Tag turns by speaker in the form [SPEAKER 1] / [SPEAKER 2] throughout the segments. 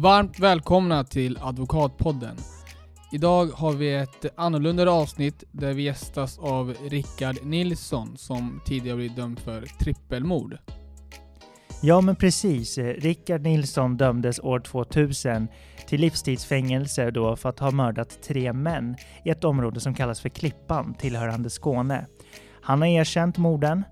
[SPEAKER 1] Varmt välkomna till Advokatpodden. Idag har vi ett annorlunda avsnitt där vi gästas av Rickard Nilsson som tidigare blivit dömd för trippelmord.
[SPEAKER 2] Ja, men precis. Rickard Nilsson dömdes år 2000 till livstidsfängelse då för att ha mördat tre män i ett område som kallas för Klippan tillhörande Skåne. Han har erkänt morden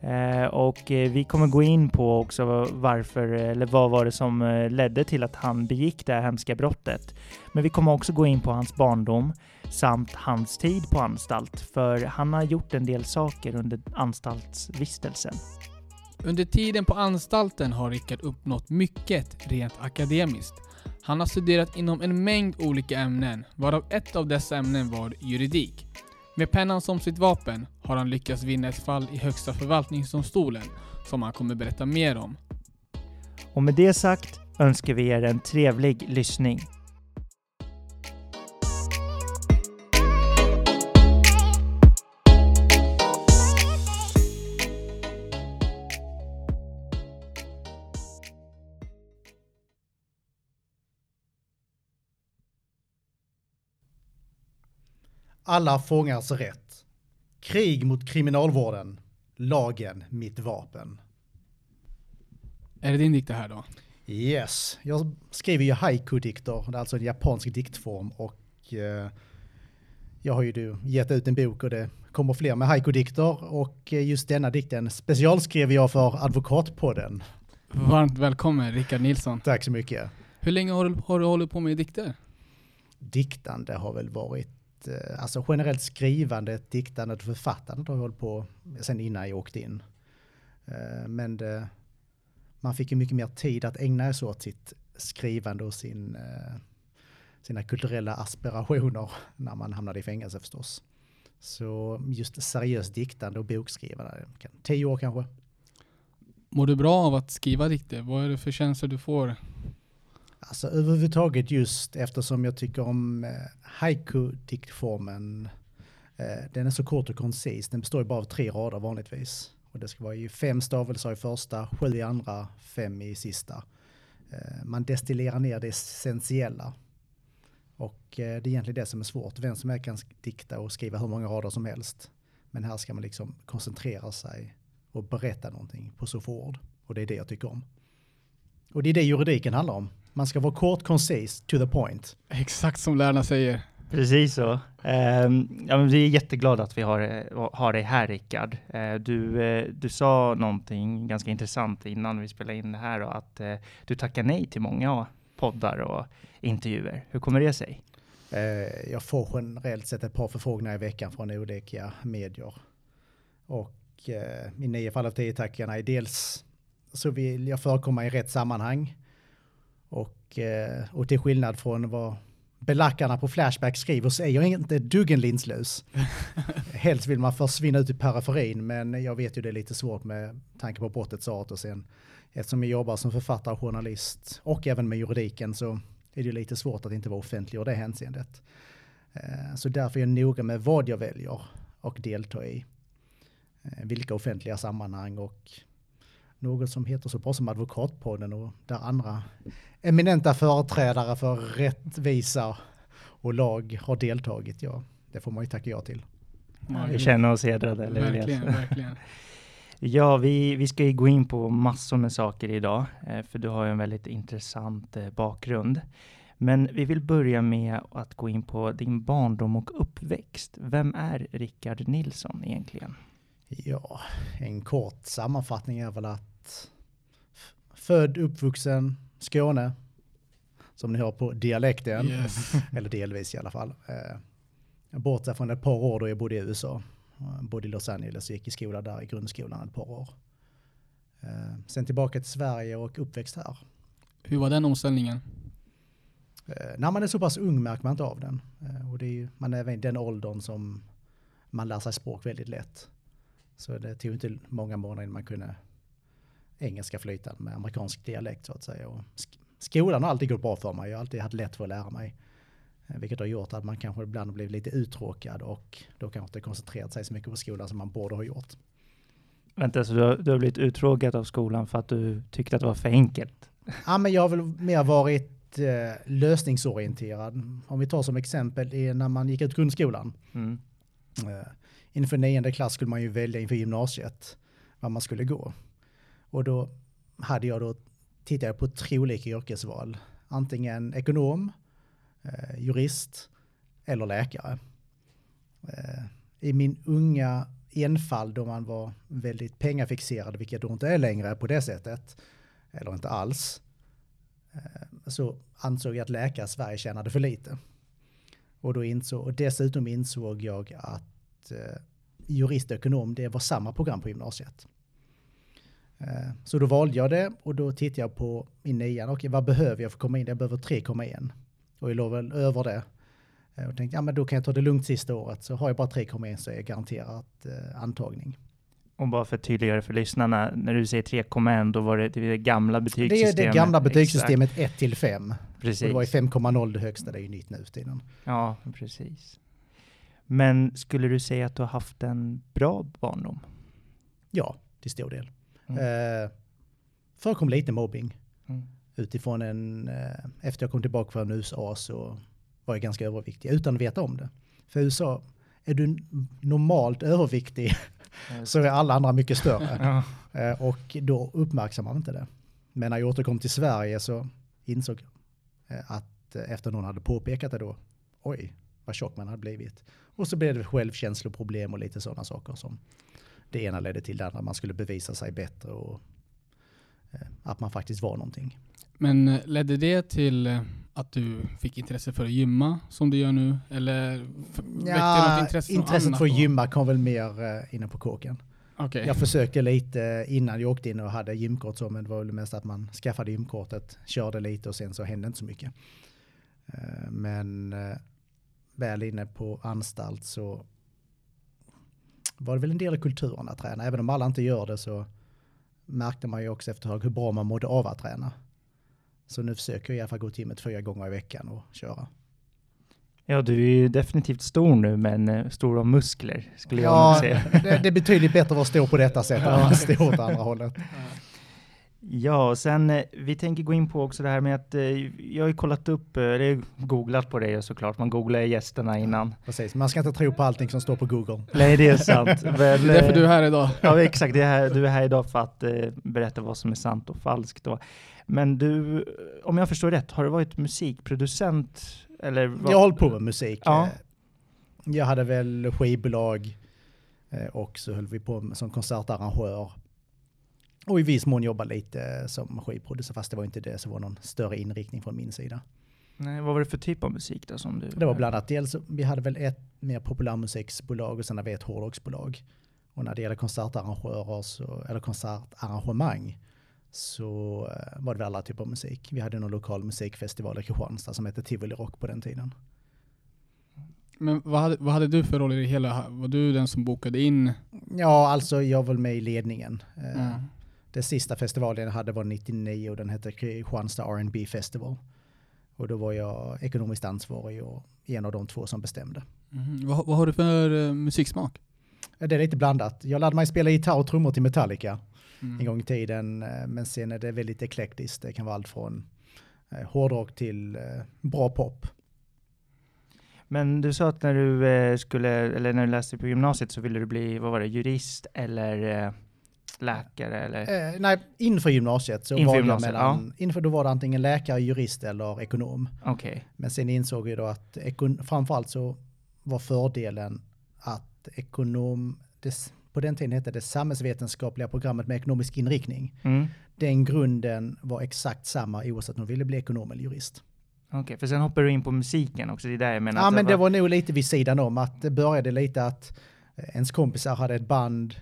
[SPEAKER 2] Eh, och eh, vi kommer gå in på också varför, eh, eller vad var det som ledde till att han begick det här hemska brottet. Men vi kommer också gå in på hans barndom samt hans tid på anstalt, för han har gjort en del saker under anstaltsvistelsen.
[SPEAKER 1] Under tiden på anstalten har Rickard uppnått mycket rent akademiskt. Han har studerat inom en mängd olika ämnen, varav ett av dessa ämnen var juridik. Med pennan som sitt vapen har han lyckats vinna ett fall i Högsta förvaltningsdomstolen som han kommer berätta mer om.
[SPEAKER 2] Och med det sagt önskar vi er en trevlig lyssning.
[SPEAKER 3] Alla fångars rätt. Krig mot kriminalvården. Lagen mitt vapen.
[SPEAKER 1] Är det din dikt det här då?
[SPEAKER 3] Yes, jag skriver ju haiku-dikter, det är alltså en japansk diktform och eh, jag har ju gett ut en bok och det kommer fler med haiku-dikter och eh, just denna dikten specialskrev jag för Advokatpodden.
[SPEAKER 1] Varmt välkommen Rickard Nilsson.
[SPEAKER 3] Tack så mycket.
[SPEAKER 1] Hur länge har du, har du hållit på med dikter?
[SPEAKER 3] Diktande har väl varit Eh, alltså generellt skrivandet, diktandet och författandet har jag hållit på sen innan jag åkte in. Eh, men det, man fick ju mycket mer tid att ägna sig åt sitt skrivande och sin, eh, sina kulturella aspirationer när man hamnade i fängelse förstås. Så just seriöst diktande och bokskrivande, tio år kanske.
[SPEAKER 1] Mår du bra av att skriva dikter? Vad är det för känslor du får
[SPEAKER 3] Alltså överhuvudtaget just eftersom jag tycker om eh, haiku-diktformen. Eh, den är så kort och koncis, den består ju bara av tre rader vanligtvis. Och det ska vara ju fem stavelser i första, sju i andra, fem i sista. Eh, man destillerar ner det essentiella. Och eh, det är egentligen det som är svårt. Vem som helst kan dikta och skriva hur många rader som helst. Men här ska man liksom koncentrera sig och berätta någonting på så få ord. Och det är det jag tycker om. Och det är det juridiken handlar om. Man ska vara kort, koncis, to the point.
[SPEAKER 1] Exakt som lärarna säger.
[SPEAKER 2] Precis så. Um, ja, men vi är jätteglada att vi har, har dig här Rickard. Uh, du, uh, du sa någonting ganska intressant innan vi spelade in det här och att uh, du tackar nej till många poddar och intervjuer. Hur kommer det sig?
[SPEAKER 3] jag får generellt sett ett par förfrågningar i veckan från olika medier. Och i nio fall av tio tackar jag nej. Dels så vill jag förekomma i rätt sammanhang. Och, eh, och till skillnad från vad belackarna på Flashback skriver så är jag inte duggen linslös. Helst vill man försvinna ut i periferin men jag vet ju det är lite svårt med tanke på brottets art och sen eftersom jag jobbar som författare och journalist och även med juridiken så är det lite svårt att inte vara offentlig i det hänseendet. Eh, så därför är jag noga med vad jag väljer och delta i. Eh, vilka offentliga sammanhang och något som heter så bra som Advokatpodden och där andra eminenta företrädare för rättvisa och lag har deltagit. Ja, det får man ju tacka ja till.
[SPEAKER 2] Ja, vi känner oss hedrade.
[SPEAKER 1] Verkligen, verkligen.
[SPEAKER 2] Ja, vi, vi ska ju gå in på massor med saker idag, eh, för du har ju en väldigt intressant eh, bakgrund. Men vi vill börja med att gå in på din barndom och uppväxt. Vem är Rickard Nilsson egentligen?
[SPEAKER 3] Ja, en kort sammanfattning är väl att född, uppvuxen, Skåne, som ni hör på dialekten, yes. eller delvis i alla fall. Eh, bortsett från ett par år då jag bodde i USA. Jag bodde i Los Angeles och gick i skola där i grundskolan ett par år. Eh, sen tillbaka till Sverige och uppväxt här.
[SPEAKER 1] Hur var den omställningen?
[SPEAKER 3] Eh, när man är så pass ung märker man inte av den. Eh, och det är ju, man är i den åldern som man lär sig språk väldigt lätt. Så det tog inte många månader innan man kunde engelska flytande med amerikansk dialekt så att säga. Och skolan har alltid gått bra för mig. Jag har alltid haft lätt för att lära mig. Eh, vilket har gjort att man kanske ibland blivit lite uttråkad och då kanske inte koncentrerat sig så mycket på skolan som man borde ha gjort.
[SPEAKER 2] Vänta, så du har, du har blivit uttråkad av skolan för att du tyckte att det var för enkelt?
[SPEAKER 3] Ja, men jag har väl mer varit eh, lösningsorienterad. Om vi tar som exempel är när man gick ut grundskolan.
[SPEAKER 2] Mm.
[SPEAKER 3] Eh, inför nionde klass skulle man ju välja inför gymnasiet vad man skulle gå. Och då hade jag då tittat på tre olika yrkesval. Antingen ekonom, eh, jurist eller läkare. Eh, I min unga enfald då man var väldigt pengafixerad, vilket då inte är längre på det sättet, eller inte alls, eh, så ansåg jag att läkare i Sverige tjänade för lite. Och, då insåg, och dessutom insåg jag att eh, jurist och ekonom, det var samma program på gymnasiet. Eh, så då valde jag det och då tittade jag på i nian, okej vad behöver jag för att komma in? Jag behöver 3,1. Och jag låg väl över det. Eh, och tänkte, ja men då kan jag ta det lugnt sista året. Så har jag bara 3,1 så är jag garanterat antagning.
[SPEAKER 2] Och bara för tydligare för lyssnarna, när du säger 3,1 då var det det gamla
[SPEAKER 3] Det
[SPEAKER 2] betygssystemet?
[SPEAKER 3] är det gamla betygssystemet 1 till 5. Och
[SPEAKER 2] Precis.
[SPEAKER 3] det var ju 5,0 det högsta, det är ju nytt nu tiden.
[SPEAKER 2] Ja, precis. Men skulle du säga att du har haft en bra barndom?
[SPEAKER 3] Ja, till stor del.
[SPEAKER 2] Mm.
[SPEAKER 3] Eh, förekom lite mobbing.
[SPEAKER 2] Mm.
[SPEAKER 3] Utifrån en, eh, efter jag kom tillbaka från USA så var jag ganska överviktig utan att veta om det. För USA, är du normalt överviktig så är alla andra mycket större.
[SPEAKER 2] Ja.
[SPEAKER 3] Eh, och då uppmärksammar man inte det. Men när jag återkom till Sverige så insåg jag eh, att eh, efter någon hade påpekat det då, oj, vad tjock man hade blivit. Och så blev det självkänsloproblem och lite sådana saker som det ena ledde till det andra. Man skulle bevisa sig bättre och eh, att man faktiskt var någonting.
[SPEAKER 1] Men eh, ledde det till eh, att du fick intresse för att gymma som du gör nu? Eller något intresse
[SPEAKER 3] intresset för att gymma kom väl mer inne på kåken.
[SPEAKER 1] Okej.
[SPEAKER 3] Jag försökte lite innan jag åkte in och hade gymkort så, men det var väl mest att man skaffade gymkortet, körde lite och sen så hände inte så mycket. Men väl inne på anstalt så var det väl en del i kulturen att träna. Även om alla inte gör det så märkte man ju också efter ett tag hur bra man mådde av att träna. Så nu försöker jag i alla fall gå till gymmet fyra gånger i veckan och köra.
[SPEAKER 2] ja, du är ju definitivt stor nu, men eh, stor av muskler skulle jag
[SPEAKER 3] Ja,
[SPEAKER 2] säga.
[SPEAKER 3] det, det är betydligt bättre att vara stor på detta sätt än att vara stor åt andra hållet.
[SPEAKER 2] Ja, och sen eh, vi tänker gå in på också det här med att eh, jag har ju kollat upp, eh, eller googlat på det såklart, man googlar gästerna innan.
[SPEAKER 3] Precis, man ska inte tro på allting som står på Google.
[SPEAKER 2] Nej, det är sant. Men,
[SPEAKER 1] Det är därför du är här idag.
[SPEAKER 2] Ja, exakt. Det är här, du är här idag för att berätta vad som är sant och falskt. Då. Men du, om jag förstår rätt, har du varit musikproducent? Eller vad?
[SPEAKER 3] Jag har hållit på med musik.
[SPEAKER 2] Ja.
[SPEAKER 3] Jag hade väl skivbolag och så höll vi på med, som konsertarrangör. Och i viss mån jobba lite som skivproducent, fast det var inte det som var någon större inriktning från min sida.
[SPEAKER 2] Nej, vad var det för typ av musik då som du...
[SPEAKER 3] Det var bland annat dels, vi hade väl ett mer populärmusiksbolag och sen hade vi ett hårdrocksbolag. Och när det gäller konsertarrangörer, så, eller konsertarrangemang, så eh, var det väl alla typer av musik. Vi hade någon lokal musikfestival i Kristianstad som hette Tivoli Rock på den tiden.
[SPEAKER 1] Men vad hade, vad hade du för roll i det hela? Var du den som bokade in?
[SPEAKER 3] Ja, alltså jag var med i ledningen. Eh, Det sista festivalen jag hade var 99 och den hette Kristianstad R&B Festival. Och då var jag ekonomiskt ansvarig och en av de två som bestämde.
[SPEAKER 1] Mhm. Vad, vad har du för eh, musiksmak?
[SPEAKER 3] Det är lite blandat. Jag lärde mig spela gitarr och trummor till Metallica
[SPEAKER 1] Mm.
[SPEAKER 3] en gång i tiden. eh, Men sen är det väldigt eklektiskt. Det kan vara allt från eh, hårdrock till eh, bra pop.
[SPEAKER 2] Men du sa att när du eh, skulle, eller när du läste på gymnasiet så ville du bli, vad var det, jurist eller eh, läkare eller?
[SPEAKER 3] Eh, nej, inför gymnasiet så
[SPEAKER 2] Inför
[SPEAKER 3] valde jag
[SPEAKER 2] gymnasiet,
[SPEAKER 3] mellan, inför då var det antingen läkare, jurist eller ekonom.
[SPEAKER 2] Okej.
[SPEAKER 3] Men sen insåg jag då att ekon, framförallt så var fördelen att ekonom, det, på den tiden hette det samhällsvetenskapliga programmet med ekonomisk inriktning.
[SPEAKER 2] Mm.
[SPEAKER 3] Den grunden var exakt samma oavsett om du ville bli ekonom eller jurist.
[SPEAKER 2] Okej, för sen hoppar du in på musiken också, det är där jag menar.
[SPEAKER 3] Ja men det var nog lite vid sidan om att det började lite att ens kompisar hade ett band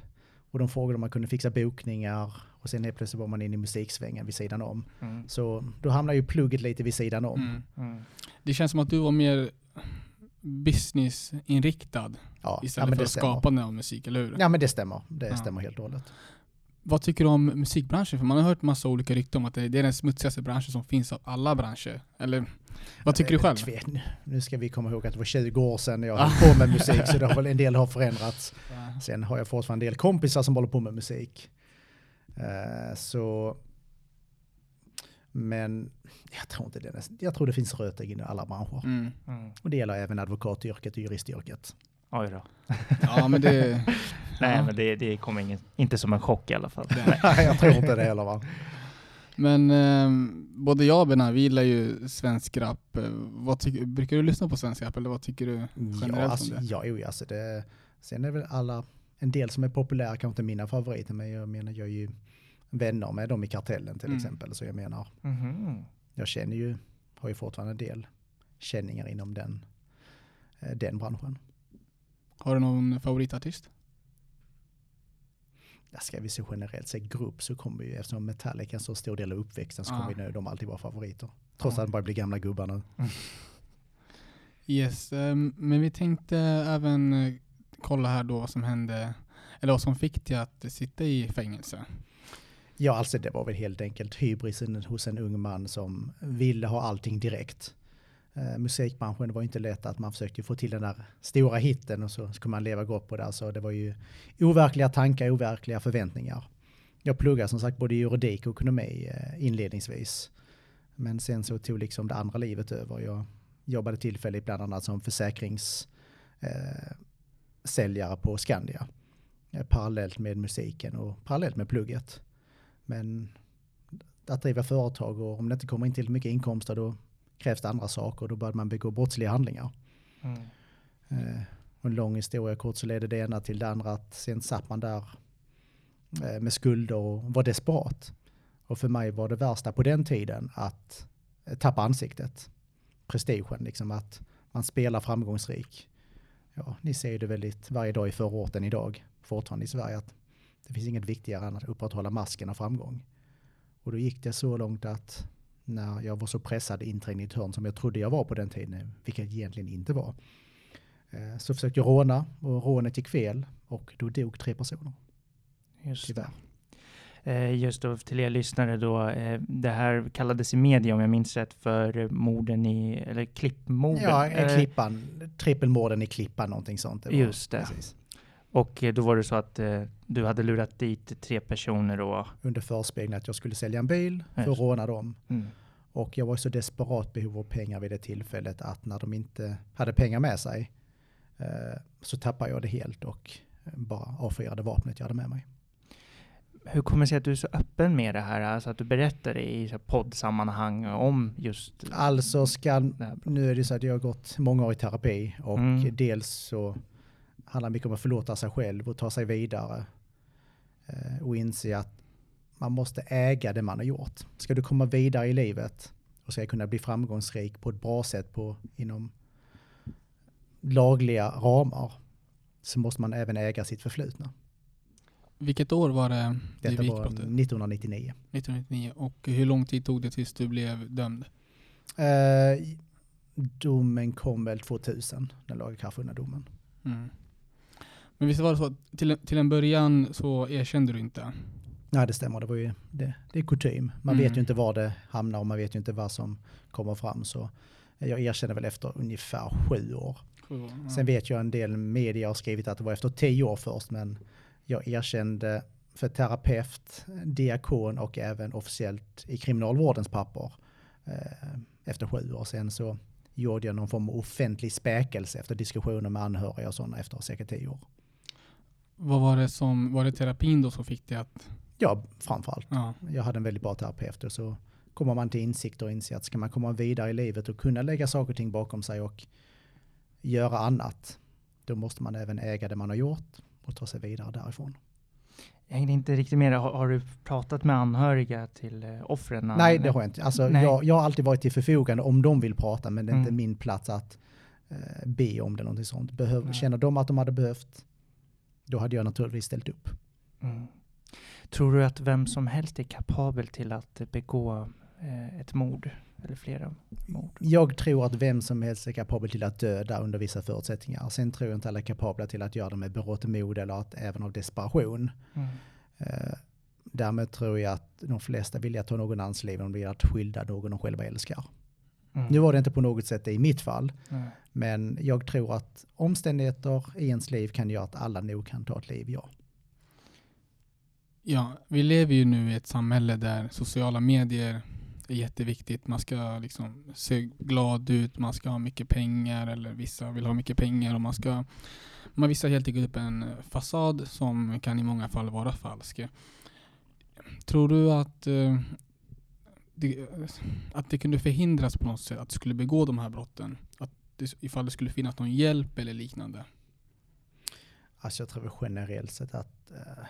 [SPEAKER 3] och de frågade om man kunde fixa bokningar och sen helt plötsligt var man inne i musiksvängen vid sidan om.
[SPEAKER 2] Mm.
[SPEAKER 3] Så då hamnade ju plugget lite vid sidan om.
[SPEAKER 1] Mm.
[SPEAKER 2] Mm.
[SPEAKER 1] Det känns som att du var mer businessinriktad
[SPEAKER 3] Ja, ja,
[SPEAKER 1] istället
[SPEAKER 3] men
[SPEAKER 1] för skapande av musik, eller hur?
[SPEAKER 3] Ja men det stämmer. Det
[SPEAKER 1] Ja.
[SPEAKER 3] stämmer helt och hållet.
[SPEAKER 1] Vad tycker du om musikbranschen? För man har hört massa olika rykten om att det är den smutsigaste branschen som finns av alla branscher. Eller vad tycker du själv?
[SPEAKER 3] Tve- Nu ska vi komma ihåg att det var 20 år sedan jag höll på med musik så det har väl en del har förändrats. Sen har jag fortfarande en del kompisar som håller på med musik. Eh, så Men jag tror inte det. Jag tror det finns rötägg i alla branscher.
[SPEAKER 1] Mm.
[SPEAKER 2] Mm.
[SPEAKER 3] Och det gäller även advokatyrket och juristyrket.
[SPEAKER 2] Oj då.
[SPEAKER 1] Ja, men det...
[SPEAKER 2] Nej,
[SPEAKER 1] ja.
[SPEAKER 2] men det, det kommer ingen, inte som en chock i alla fall.
[SPEAKER 3] Nej, jag tror inte det heller va.
[SPEAKER 1] Men eh, både jag och Benar, vi gillar ju svensk rap. Eh, Vad tycker, brukar du lyssna på svensk rap eller vad tycker du
[SPEAKER 3] Ja,
[SPEAKER 1] generellt
[SPEAKER 3] alltså,
[SPEAKER 1] om det?
[SPEAKER 3] ja, jo, alltså det. Sen är det väl alla, en del som är populära, kanske inte mina favoriter, men jag menar jag är ju vänner med dem i kartellen till
[SPEAKER 1] Mm.
[SPEAKER 3] exempel. Så jag menar,
[SPEAKER 2] Mhm.
[SPEAKER 3] jag känner ju, har ju fortfarande en del känningar inom den, eh, den branschen.
[SPEAKER 1] Har du någon favoritartist?
[SPEAKER 3] Ja, ska vi se generellt se grupp så kommer ju, eftersom Metallica är en så stor del av uppväxten så
[SPEAKER 1] Ja.
[SPEAKER 3] kommer ju de alltid vara favoriter. Trots
[SPEAKER 2] Ja.
[SPEAKER 3] att de bara blir gamla gubbar nu.
[SPEAKER 1] Yes, eh, men vi tänkte även eh, kolla här då vad som hände, eller vad som fick dig att sitta i fängelse.
[SPEAKER 3] Ja, alltså det var väl helt enkelt hybrisen hos en ung man som ville ha allting direkt. Eh, musikbranschen var ju inte lätt att man försökte få till den där stora hitten och så skulle man leva gott på det. Alltså det var ju overkliga tankar, overkliga förväntningar. Jag pluggade som sagt både juridik och ekonomi eh, inledningsvis. Men sen så tog liksom det andra livet över. Jag jobbade tillfälligt bland annat som försäkringssäljare eh, på Skandia. Eh, parallellt med musiken och parallellt med plugget. Men att driva företag och om det inte kommer in till mycket inkomster då krävs det andra saker. Då börjar man begå brottsliga handlingar.
[SPEAKER 2] Mm.
[SPEAKER 3] Eh, och en lång historia kort så ledde det ena till det andra att sen satt man där eh, med skulder och var desperat. Och för mig var det värsta på den tiden att eh, tappa ansiktet. Prestigen, liksom att man spelar framgångsrik. Ja, ni ser ju det väldigt varje dag i förorten idag, fortfarande i Sverige, att det finns inget viktigare än att upprätthålla masken av framgång. Och då gick det så långt att när jag var så pressad inträngd i ett hörn som jag trodde jag var på den tiden, vilket jag egentligen inte var, eh, så försökte jag råna och rånet gick fel och då dog tre personer,
[SPEAKER 2] Just
[SPEAKER 3] tyvärr.
[SPEAKER 2] Eh, Just då till er lyssnare då, eh, det här kallades i media om jag minns rätt för morden i, eller klippmorden.
[SPEAKER 3] Ja, Klippan, trippelmorden i Klippan, någonting sånt. Det var,
[SPEAKER 2] Just det.
[SPEAKER 3] Precis.
[SPEAKER 2] Och eh, då var det så att eh, du hade lurat dit tre personer då.
[SPEAKER 3] Under förespegling att jag skulle sälja en bil för att råna dem.
[SPEAKER 2] Mm.
[SPEAKER 3] Och jag var så desperat behov av pengar vid det tillfället att när de inte hade pengar med sig eh, så tappade jag det helt och bara avfyrade vapnet jag hade med mig.
[SPEAKER 2] Hur kommer det sig att du är så öppen med det här? Alltså att du berättar det i poddsammanhang om just
[SPEAKER 3] Alltså ska, nu är det så att jag har gått många år i terapi och
[SPEAKER 2] Mm.
[SPEAKER 3] dels så handlar mycket om att förlåta sig själv och ta sig vidare eh, och inse att man måste äga det man har gjort. Ska du komma vidare i livet och ska kunna bli framgångsrik på ett bra sätt på, inom lagliga ramar så måste man även äga sitt förflutna.
[SPEAKER 1] Vilket år var det det
[SPEAKER 3] Detta var
[SPEAKER 1] brottet?
[SPEAKER 3] 1999.
[SPEAKER 1] 1999. Och hur lång tid tog det tills du blev dömd?
[SPEAKER 3] Eh, domen kom väl 2000, den lagakraftvunna domen.
[SPEAKER 1] Mm. Men visst var det så att till, till en början så erkände du inte?
[SPEAKER 3] Nej, det stämmer. Det, var ju, det, det är kutym. Man
[SPEAKER 1] Mm.
[SPEAKER 3] vet ju inte var det hamnar och man vet ju inte vad som kommer fram. Så jag erkänner väl efter ungefär sju år.
[SPEAKER 1] Ja.
[SPEAKER 3] Sen vet jag en del media har skrivit att det var efter tio år först, men jag erkände för terapeut, diakon och även officiellt i kriminalvårdens papper eh, efter sju år. Sen så gjorde jag någon form av offentlig späkelse efter diskussioner med anhöriga och sådana efter säkert tio år.
[SPEAKER 1] Vad var det som, var det terapin då som fick dig att,
[SPEAKER 3] Ja, framförallt.
[SPEAKER 1] ja,
[SPEAKER 3] jag hade en väldigt bra terapeut och så kommer man till insikt och inser att ska man komma vidare i livet och kunna lägga saker och ting bakom sig och göra annat, då måste man även äga det man har gjort och ta sig vidare därifrån.
[SPEAKER 2] Jag hängde inte riktigt med. Har, har du pratat med anhöriga till eh, offren?
[SPEAKER 3] Nej, det har jag inte. Alltså, jag, jag har alltid varit till förfogande om de vill prata, men det är inte
[SPEAKER 2] Mm.
[SPEAKER 3] min plats att eh, be om det någonting sånt. Behöv,
[SPEAKER 1] Nej.
[SPEAKER 3] känner de att de hade behövt, då hade jag naturligtvis ställt upp.
[SPEAKER 2] Mm. Tror du att vem som helst är kapabel till att begå eh, ett mord? Eller flera mord?
[SPEAKER 3] Jag tror att vem som helst är kapabel till att döda under vissa förutsättningar. Sen tror jag inte alla är kapabla till att göra det med berått mod eller att även av desperation.
[SPEAKER 2] Mm.
[SPEAKER 3] Eh, därmed tror jag att de flesta vill att ta någon annans liv om de vill att skydda någon de själva älskar.
[SPEAKER 2] Mm.
[SPEAKER 3] Nu var det inte på något sätt i mitt fall,
[SPEAKER 2] Nej.
[SPEAKER 3] men jag tror att omständigheter i ens liv kan göra att alla nog kan ta ett liv, ja.
[SPEAKER 1] ja, vi lever ju nu i ett samhälle där sociala medier är jätteviktigt. Man ska liksom se glad ut, man ska ha mycket pengar eller vissa vill ha mycket pengar och man ska man visar helt enkelt upp en fasad som kan i många fall vara falsk. Tror du att eh, det, att det kunde förhindras på något sätt att du skulle begå de här brotten? Att det, ifall det skulle finnas någon hjälp eller liknande?
[SPEAKER 3] Alltså jag tror generellt sett att eh,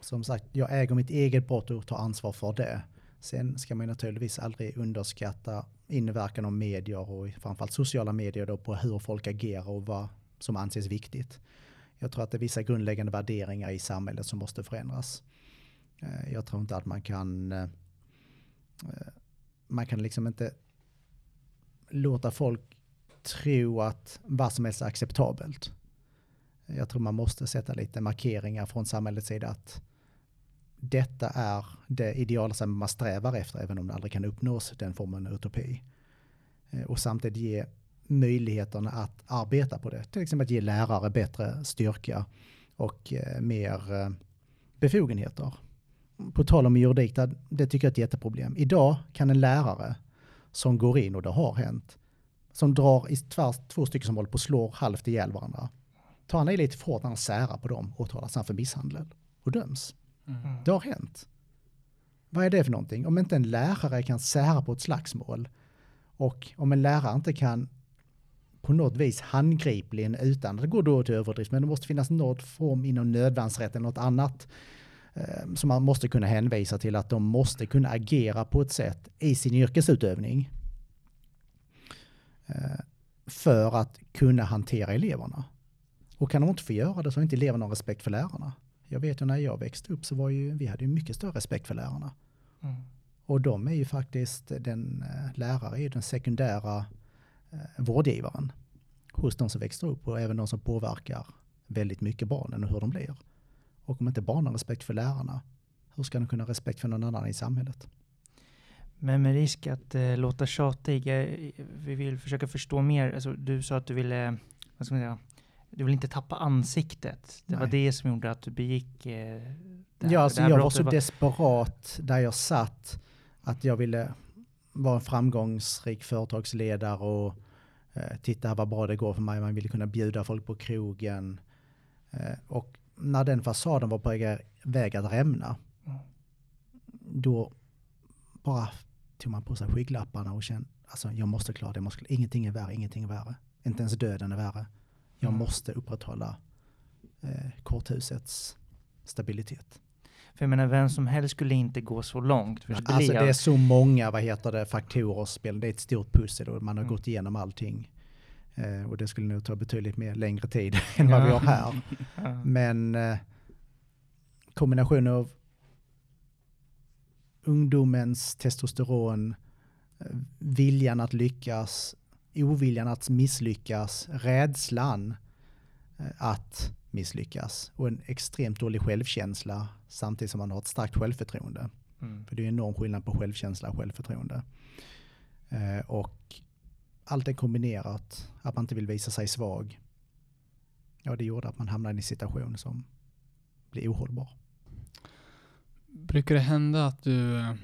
[SPEAKER 3] som sagt, jag äger mitt eget brott och tar ansvar för det. Sen ska man naturligtvis aldrig underskatta inverkan av medier och framförallt sociala medier då på hur folk agerar och vad som anses viktigt. Jag tror att det är vissa grundläggande värderingar i samhället som måste förändras. Eh, jag tror inte att man kan eh, man kan liksom inte låta folk tro att vad som helst är acceptabelt. Jag tror man måste sätta lite markeringar från samhällets sida att detta är det ideala som man strävar efter, även om det aldrig kan uppnås, den formen av utopi. Eh, och samtidigt ge möjligheterna att arbeta på det. Till exempel att ge lärare bättre styrka och eh, mer eh, befogenheter. På tal om juridik, det tycker jag är ett jätteproblem. Idag kan en lärare som går in, och det har hänt, som drar i tvärs två stycken som håller på och slår halvt ihjäl varandra. Tar han i lite för hårt när han särar på dem och talar han för misshandel och döms. Mm. Det har hänt. Vad är det för någonting? Om inte en lärare kan sära på ett slagsmål och om en lärare inte kan på något vis handgripligen utan det går då till överdrift, men det måste finnas något form inom nödvärnsrätt eller något annat som man måste kunna hänvisa till att de måste kunna agera på ett sätt i sin yrkesutövning eh, för att kunna hantera eleverna. Och kan de inte få göra det så har inte eleverna respekt för lärarna. Jag vet ju när jag växte upp så var ju, vi hade ju mycket större respekt för lärarna. Mm. Och de är ju faktiskt, den eh, lärare är ju den sekundära eh, vårdgivaren hos de som växer upp och även de som påverkar väldigt mycket barnen och hur de blir. Och om inte barnen har respekt för lärarna, hur ska de kunna ha respekt för någon annan i samhället?
[SPEAKER 2] Men med risk att eh, låta tjatig, eh, vi vill försöka förstå mer. Alltså, du sa att du ville, vad ska man säga, du vill inte tappa ansiktet. Det Nej. var det som gjorde att du begick eh,
[SPEAKER 3] det här, Ja, alltså jag var så desperat där jag satt att jag ville vara en framgångsrik företagsledare och eh, titta vad bra det går för mig. Man ville kunna bjuda folk på krogen. Eh, och när den fasaden var på väg att rämna, då bara tog man på sig skygglapparna och kände, alltså jag måste klara det, måste, ingenting är värre, ingenting är värre. Inte ens döden är värre. Jag mm. måste upprätthålla eh, korthusets stabilitet.
[SPEAKER 2] För jag menar, vem som helst skulle inte gå så långt.
[SPEAKER 3] För alltså det är så många, vad heter det, faktorer spel. Det är ett stort pussel och man har mm. gått igenom allting. Eh, och det skulle nog ta betydligt mer längre tid än vad vi har här. Men eh, kombinationen av ungdomens testosteron, eh, viljan att lyckas, oviljan att misslyckas, rädslan eh, att misslyckas och en extremt dålig självkänsla samtidigt som man har ett starkt självförtroende. Mm. För det är en enorm skillnad på självkänsla och självförtroende. Eh, och allt är kombinerat, att man inte vill visa sig svag. Ja, det gjorde att man hamnade i en situation som blir ohållbar.
[SPEAKER 1] Brukar det hända att du eh,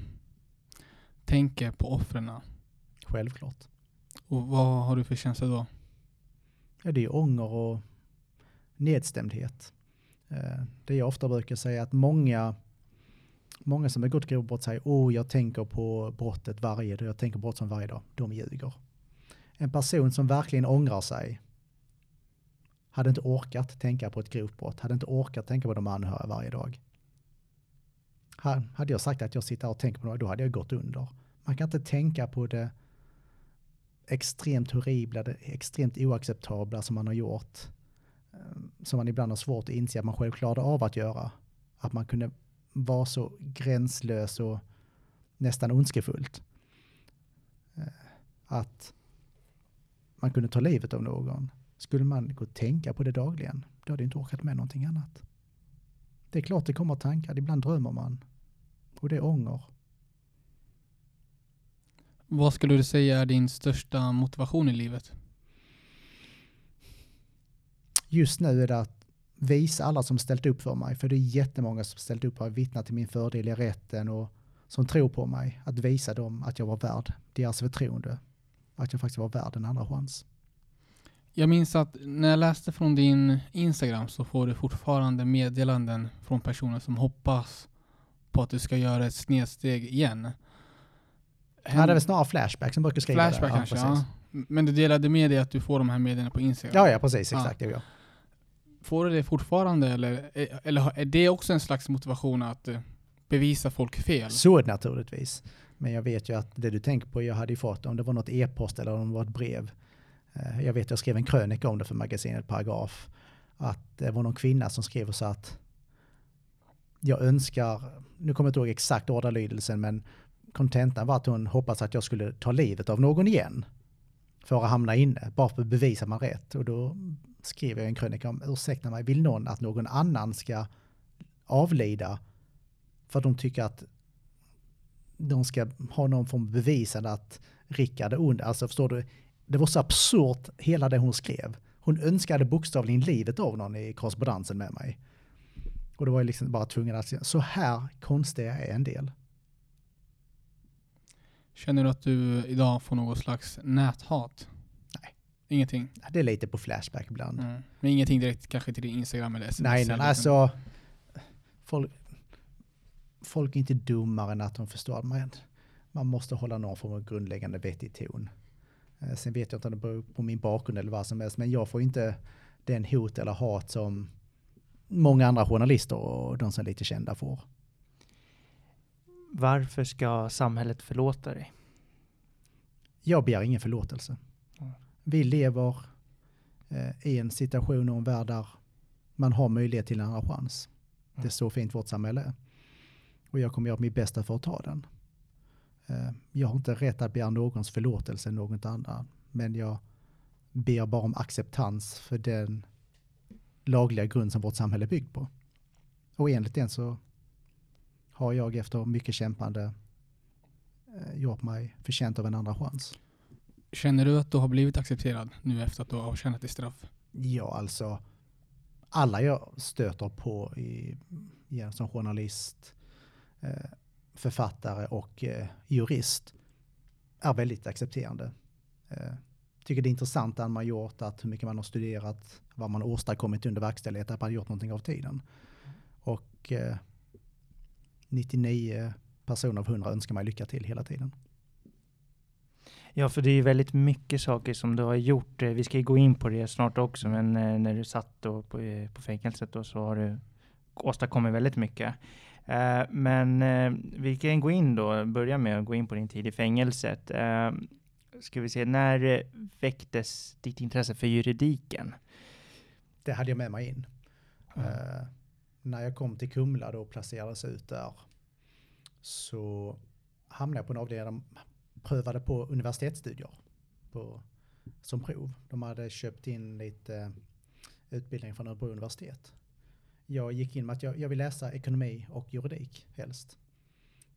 [SPEAKER 1] tänker på offren?
[SPEAKER 3] Självklart.
[SPEAKER 1] Och vad har du för känsla då?
[SPEAKER 3] Ja, det är ånger och nedstämdhet. Eh, det jag ofta brukar säga att många, många som har gått grovbrott säger åh, jag tänker på brottet varje dag, jag tänker på brott som varje dag. De ljuger. En person som verkligen ångrar sig hade inte orkat tänka på ett grovt brott, hade inte orkat tänka på de anhöriga varje dag. Hade jag sagt att jag sitter och tänker på det, då hade jag gått under. Man kan inte tänka på det extremt horribla, det extremt oacceptabla som man har gjort. Ehm, som man ibland har svårt att inse att man själv klarade av att göra. Att man kunde vara så gränslös och nästan ondskefullt. Ehm, att man kunde ta livet av någon. Skulle man gå och tänka på det dagligen, då hade jag inte orkat med någonting annat. Det är klart det kommer tankar, ibland drömmer man. Och det är ånger.
[SPEAKER 1] Vad skulle du säga är din största motivation i livet?
[SPEAKER 3] Just nu är det att visa alla som ställt upp för mig, för det är jättemånga som ställt upp och vittnat till min fördel i rätten och som tror på mig, att visa dem att jag var värd deras förtroende. Att jag faktiskt var värd en andra chans.
[SPEAKER 1] Jag minns att när jag läste från din Instagram så får du fortfarande meddelanden från personer som hoppas på att du ska göra ett snedsteg igen.
[SPEAKER 3] Ja, det är väl snarare Flashback som brukar skriva
[SPEAKER 1] Flashback
[SPEAKER 3] det.
[SPEAKER 1] kanske,
[SPEAKER 3] precis.
[SPEAKER 1] ja. Men du delade med dig att du får de här meddelandena på Instagram?
[SPEAKER 3] Ja, ja, precis.
[SPEAKER 1] Ja.
[SPEAKER 3] Exakt. Ja.
[SPEAKER 1] Får du det fortfarande eller, eller är det också en slags motivation att eh, bevisa folk fel?
[SPEAKER 3] Så är det naturligtvis. Men jag vet ju att det du tänker på, jag hade ju fått, om det var något e-post eller om det var ett brev. Eh, jag vet jag skrev en krönika om det för magasinet Paragraf. Att det var någon kvinna som skrev så att jag önskar, nu kommer jag inte ihåg exakt ordalydelsen, men kontentan var att hon hoppas att jag skulle ta livet av någon igen. För att hamna inne, bara för att bevisa man rätt. Och då skrev jag en krönika om, ursäkta mig, vill någon att någon annan ska avlida för att de tycker att de ska ha någon form av bevisande att Rickard är ond. Alltså förstår du, det var så absurt hela det hon skrev. Hon önskade bokstavligen livet av någon i korrespondensen med mig. Och då var jag liksom bara tvungen att säga, så här konstiga är en del.
[SPEAKER 1] Känner du att du idag får något slags näthat?
[SPEAKER 3] Nej.
[SPEAKER 1] Ingenting?
[SPEAKER 3] Det är lite på Flashback ibland.
[SPEAKER 1] Mm. Men ingenting direkt kanske till din Instagram eller sms?
[SPEAKER 3] Nej, nej, nej, alltså. Folk, folk är inte dummare än att de förstår att man, man måste hålla någon form av grundläggande vettig ton. Eh, Sen vet jag inte om det beror på min bakgrund eller vad som helst, men jag får inte den hot eller hat som många andra journalister och de som är lite kända får.
[SPEAKER 2] Varför ska samhället förlåta dig?
[SPEAKER 3] Jag begär ingen förlåtelse.
[SPEAKER 2] Mm.
[SPEAKER 3] Vi lever eh, i en situation och en värld där man har möjlighet till en andra chans. Det är
[SPEAKER 2] Mm.
[SPEAKER 3] så fint vårt samhälle är. Och jag kommer göra mitt bästa för att ta den. Eh, Jag har inte rätt att begära någons förlåtelse, något annat. Men jag ber bara om acceptans för den lagliga grund som vårt samhälle är byggt på. Och enligt den så har jag efter mycket kämpande eh, gjort mig förtjänt av en andra chans.
[SPEAKER 1] Känner du att du har blivit accepterad nu efter att du har avtjänat ditt straff?
[SPEAKER 3] Ja, alltså alla jag stöter på i, som journalist, Eh, författare och eh, jurist är väldigt accepterande. Eh, tycker det är intressant det man har gjort, att hur mycket man har studerat, vad man har åstadkommit under verkställighet, att man har gjort någonting av tiden. Och 99 personer av 100 önskar mig lycka till hela tiden.
[SPEAKER 2] Ja, för det är ju väldigt mycket saker som du har gjort. Vi ska ju gå in på det snart också, men när du satt då på, på fängelset då så har du åstadkommit väldigt mycket. Eh, Men eh, vi kan gå in då, börja med att gå in på din tid i fängelset. Eh, Ska vi se, när väcktes ditt intresse för juridiken?
[SPEAKER 3] Det hade jag med mig in. Eh, när jag kom till Kumla då och placerades ut där så hamnade jag på en avdelning där de prövade på universitetsstudier på, som prov. De hade köpt in lite utbildning från Örebro universitet. Jag gick in med att jag, jag vill läsa ekonomi och juridik helst.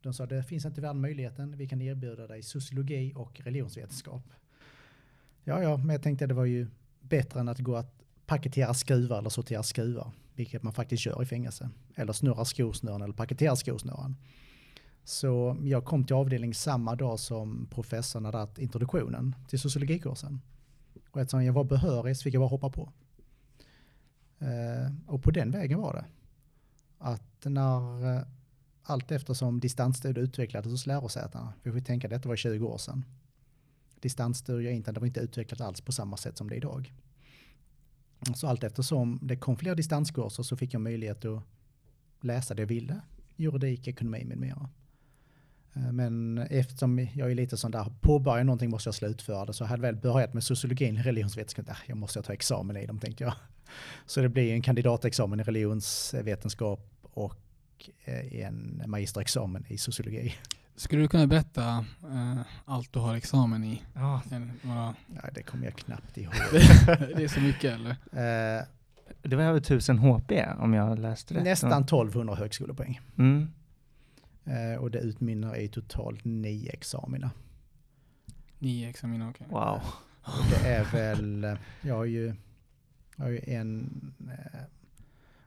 [SPEAKER 3] De sa det finns inte i världen möjligheten, vi kan erbjuda dig sociologi och religionsvetenskap. Ja, ja, men jag tänkte det var ju bättre än att gå att paketera skruvar eller sortera skruvar, vilket man faktiskt gör i fängelse. Eller snurra skosnören eller paketera skosnören. Så jag kom till avdelning samma dag som professorn hade haft introduktionen till sociologikursen. Och eftersom jag var behörig så fick jag bara hoppa på. Eh, och på den vägen var det. Att när eh, allt eftersom distansstudier utvecklades hos lärosätena, vi får tänka detta var 20 år sedan. Distansstudier internet var inte utvecklat alls på samma sätt som det är idag. Så allt eftersom det kom fler distanskurser så fick jag möjlighet att läsa det jag ville. Juridik, ekonomi med mera. Eh, Men eftersom jag är lite sån där, påbörja någonting måste jag slutföra det. Så jag hade väl börjat med sociologin, religionsvetenskap, äh, jag måste ta examen i dem tänkte jag. Så det blir en kandidatexamen i religionsvetenskap och eh, en magisterexamen i sociologi.
[SPEAKER 1] Skulle du kunna berätta eh, allt du har examen i?
[SPEAKER 2] Ja,
[SPEAKER 1] bara-
[SPEAKER 3] Nej, det kommer jag knappt ihåg.
[SPEAKER 1] det är så mycket eller?
[SPEAKER 3] Eh,
[SPEAKER 2] det var över 1000 HP om jag läste rätt.
[SPEAKER 3] nästan 1200 högskolepoäng.
[SPEAKER 2] Mm.
[SPEAKER 3] Eh, och det utmynnar i totalt nio examina.
[SPEAKER 1] Nio examina, okej.
[SPEAKER 2] Wow.
[SPEAKER 3] Och det är väl, eh, jag har ju, jag har ju en, eh,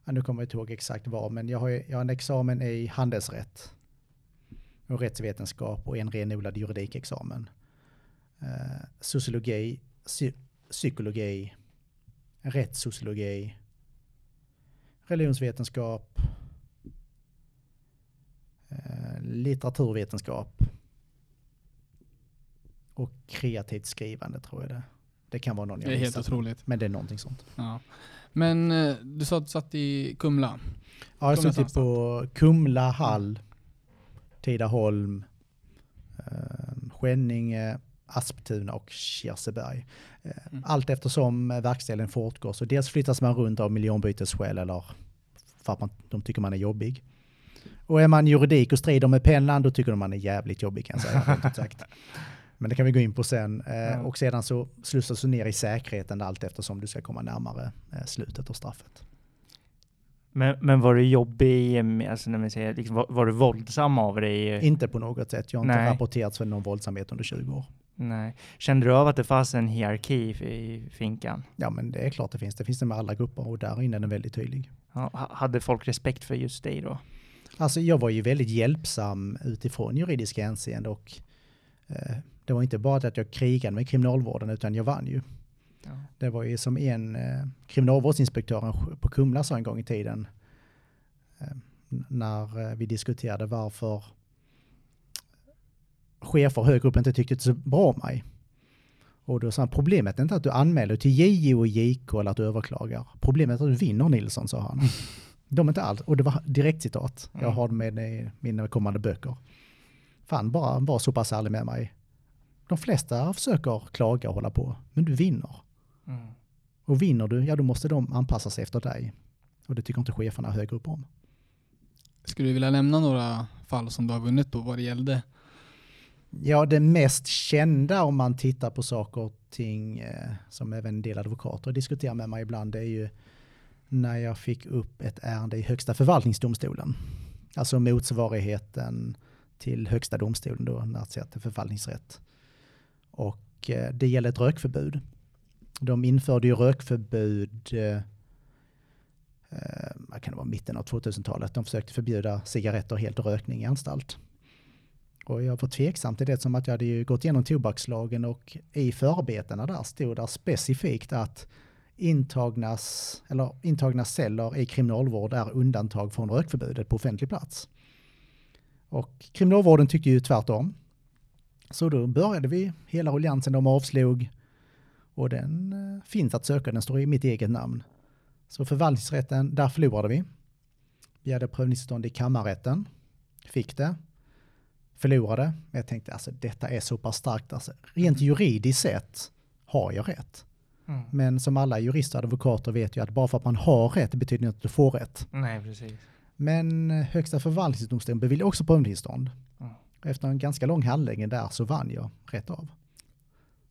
[SPEAKER 3] ja, nu kommer jag inte ihåg exakt vad, men jag har, ju- jag har en examen i handelsrätt. och rättsvetenskap och en renodlad juridikexamen. Eh, sociologi, psy psykologi, rättssociologi, religionsvetenskap, eh, litteraturvetenskap och kreativt skrivande tror jag det Det kan vara någon jag
[SPEAKER 1] Det är helt otroligt.
[SPEAKER 3] Men det är någonting sånt.
[SPEAKER 1] Ja. Men eh, du sa att du satt i Kumla.
[SPEAKER 3] Ja, jag suttit på Kumla, Hall, Tidaholm, eh, Skänninge, Asptuna och Kirseberg. Eh,
[SPEAKER 1] Mm.
[SPEAKER 3] Allt eftersom eh, verkställen fortgår så dels flyttas man runt av miljonbytesskäl eller för att man, de tycker man är jobbig. Och är man juridik och strider med pennan då tycker de man är jävligt jobbig kan jag säga. sagt. Men det kan vi gå in på sen. Eh,
[SPEAKER 2] Ja.
[SPEAKER 3] Och sedan så slussas du ner i säkerheten allt eftersom du ska komma närmare eh, slutet av straffet.
[SPEAKER 2] Men, men var du jobbig, alltså när man säger, liksom, var, var du våldsam av dig?
[SPEAKER 3] Inte på något sätt. Jag har inte
[SPEAKER 2] Nej.
[SPEAKER 3] rapporterats för någon våldsamhet under 20 år.
[SPEAKER 2] Nej. Kände du av att det fanns en hierarki i finkan?
[SPEAKER 3] Ja, men det är klart det finns. Det finns det med alla grupper och där inne är den väldigt tydlig.
[SPEAKER 2] Ja, ha- hade folk respekt för just dig då?
[SPEAKER 3] Alltså jag var ju väldigt hjälpsam utifrån juridiska hänseende och eh, det var inte bara att jag krigade med kriminalvården utan jag vann ju.
[SPEAKER 2] Ja.
[SPEAKER 3] Det var ju som en eh, kriminalvårdsinspektören på Kumla sa en gång i tiden eh, när eh, vi diskuterade varför chefer högre upp inte tyckte så bra om mig. Och då sa han, problemet är inte att du anmäler till JO och JK eller att du överklagar. Problemet är att du vinner Nilsson, sa han. De är inte alls, och det var direkt citat. Jag
[SPEAKER 2] Mm.
[SPEAKER 3] har det med i mina kommande böcker. Fan, bara var så pass ärlig med mig. De flesta försöker klaga och hålla på, men du vinner.
[SPEAKER 2] Mm.
[SPEAKER 3] Och vinner du, ja då måste de anpassa sig efter dig. Och det tycker inte cheferna högre upp om.
[SPEAKER 1] Skulle du vilja nämna några fall som du har vunnit på vad det gällde?
[SPEAKER 3] Ja, det mest kända om man tittar på saker och ting eh, som även en del advokater diskuterar med mig ibland, det är ju när jag fick upp ett ärende i Högsta förvaltningsdomstolen. Alltså motsvarigheten till Högsta domstolen då, när det till förvaltningsrätt. Och eh, det gäller ett rökförbud. De införde ju rökförbud eh, eh vad kan det vara, mitten av 2000-talet. De försökte förbjuda cigaretter helt och rökning i anstalt. Och jag var tveksam till det som att jag hade ju gått igenom tobakslagen och i förarbetena där stod det specifikt att intagnas, eller intagna celler i kriminalvård är undantag från rökförbudet på offentlig plats. Och kriminalvården tyckte ju tvärtom. Så då började vi hela ruljansen, de avslog och den eh, finns att söka, den står i mitt eget namn. Så förvaltningsrätten, där förlorade vi. Vi hade prövningstillstånd i kammarrätten, fick det förlorade. Men jag tänkte alltså detta är så pass starkt. Alltså, rent juridiskt sett har jag rätt.
[SPEAKER 2] Mm.
[SPEAKER 3] Men som alla jurister och advokater vet ju att bara för att man har rätt betyder inte att du får rätt.
[SPEAKER 2] Nej, precis.
[SPEAKER 3] Men eh, Högsta förvaltningsdomstolen beviljade också prövningstillstånd.
[SPEAKER 2] Mm.
[SPEAKER 3] Efter en ganska lång handläggning där så vann jag rätt av.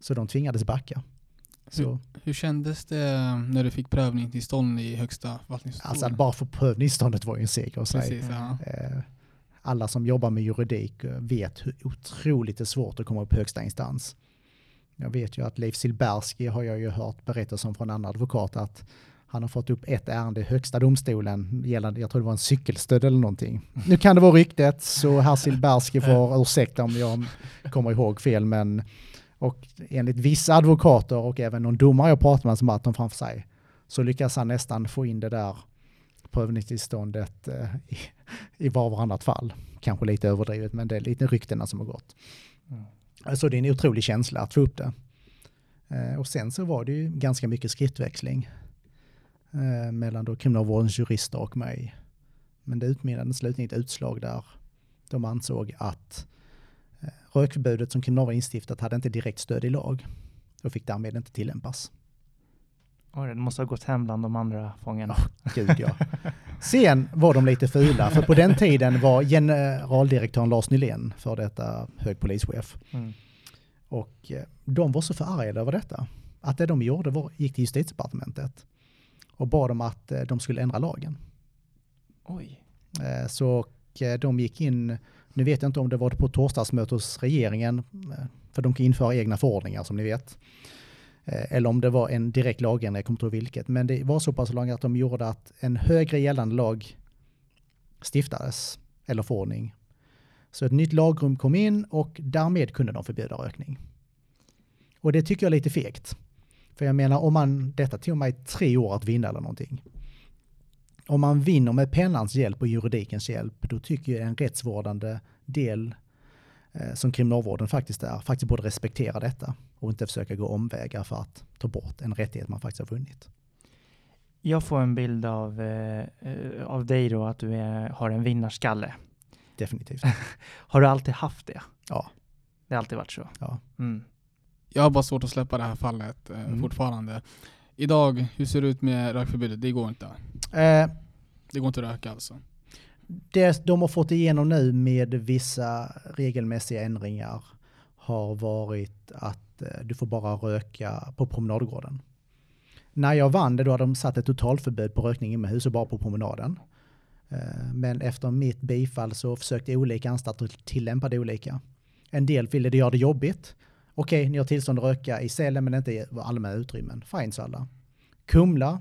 [SPEAKER 3] Så de tvingades backa. Så,
[SPEAKER 1] Hur kändes det när du fick prövning till stånd i högsta förvaltningsdomstolen?
[SPEAKER 3] alltså att bara få prövningstillståndet var ju en seger i sig.
[SPEAKER 1] Precis, ja.
[SPEAKER 3] Eh, Alla som jobbar med juridik eh, vet hur otroligt det är svårt att komma upp högsta instans. Jag vet ju att Leif Silbersky har jag ju hört berättas om från en annan advokat att han har fått upp ett ärende i högsta domstolen gällande, jag tror det var en cykelstöd eller någonting. Nu kan det vara ryktet, så herr Silbersky får ursäkta om jag kommer ihåg fel, men och enligt vissa advokater och även någon domare jag pratat med som har dem framför sig, så lyckas han nästan få in det där prövningstillståndet eh, i, i var och varannat fall. Kanske lite överdrivet, men det är lite ryktena som har gått. Alltså det är en otrolig känsla att få upp det. Eh, och sen så var det ju ganska mycket skriftväxling eh, mellan då kriminalvårdens jurister och mig. Men det utmynnade slutligen ett utslag där de ansåg att eh, rökförbudet som kriminalvården instiftat hade inte direkt stöd i lag och fick därmed inte tillämpas.
[SPEAKER 2] Oj, det måste ha gått hem bland de andra fångarna.
[SPEAKER 3] Gud ja. Sen var de lite fula, för på den tiden var generaldirektören Lars Nylén, för detta hög polischef,
[SPEAKER 2] Mm.
[SPEAKER 3] och eh, de var så förargade över detta. Att det de gjorde var, gick till justitiedepartementet och bad om att eh, de skulle ändra lagen.
[SPEAKER 2] Oj.
[SPEAKER 3] Eh, Så de gick in, nu vet jag inte om det var på torsdagsmöte hos regeringen, för de kan införa egna förordningar som ni vet. Eh, eller om det var en direkt lagändring, jag kommer inte ihåg vilket. Men det var så pass långt att de gjorde att en högre gällande lag stiftades, eller förordning, Så ett nytt lagrum kom in och därmed kunde de förbjuda rökning. Och det tycker jag är lite fegt. För jag menar, om man, detta tog mig tre år att vinna eller någonting. Om man vinner med pennans hjälp och juridikens hjälp, då tycker jag en rättsvårdande del eh, som kriminalvården faktiskt är, faktiskt borde respektera detta och inte försöka gå omvägar för att ta bort en rättighet man faktiskt har vunnit.
[SPEAKER 2] Jag får en bild av, eh, eh av dig då, att du är, har en vinnarskalle.
[SPEAKER 3] Definitivt.
[SPEAKER 2] har du alltid haft det?
[SPEAKER 3] Ja.
[SPEAKER 2] Det har alltid varit så?
[SPEAKER 3] Ja.
[SPEAKER 2] Mm.
[SPEAKER 1] Jag har bara svårt att släppa det här fallet eh,
[SPEAKER 3] Mm.
[SPEAKER 1] fortfarande. Idag, hur ser det ut med rökförbudet? Det går inte.
[SPEAKER 3] Eh,
[SPEAKER 1] Det går inte att röka alltså.
[SPEAKER 3] det de har fått igenom nu med vissa regelmässiga ändringar har varit att att eh, du får bara röka på promenadgården. När jag vann det då hade de satt ett totalförbud på rökning inomhus och bara på promenaden. Eh, men efter mitt bifall så försökte olika anstalter tillämpa det olika. En del ville det göra det jobbigt. Okej, ni har tillstånd att röka i cellen men inte i allmänna utrymmen. Fine sa alla. Kumla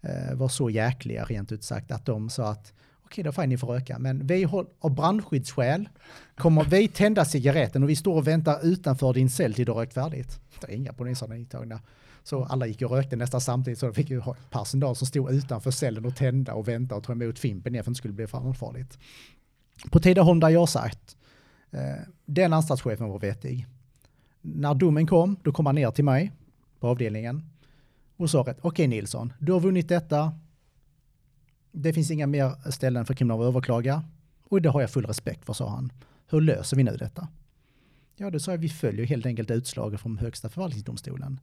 [SPEAKER 3] eh, var så jäkliga rent ut sagt att de sa att okej då fine ni får röka men vi håller av brandskyddsskäl kommer vi tända cigaretten och vi står och väntar utanför din cell till du har rökt färdigt. Det är inga poliser intagna. Så alla gick och rökte nästan samtidigt så de fick ju ha personal som stod utanför cellen och tända och vänta och ta emot Fimpen igen för att det inte skulle bli farligt. På Tidaholm där jag sagt, eh, den anstaltschefen var vettig. När domen kom, då kom han ner till mig på avdelningen och sa att okej Nilsson, du har vunnit detta. Det finns inga mer ställen för kriminal att överklaga. Och det har jag full respekt för, sa han. Hur löser vi nu detta? Ja, då sa jag vi följer helt enkelt utslaget från högsta förvaltningsdomstolen.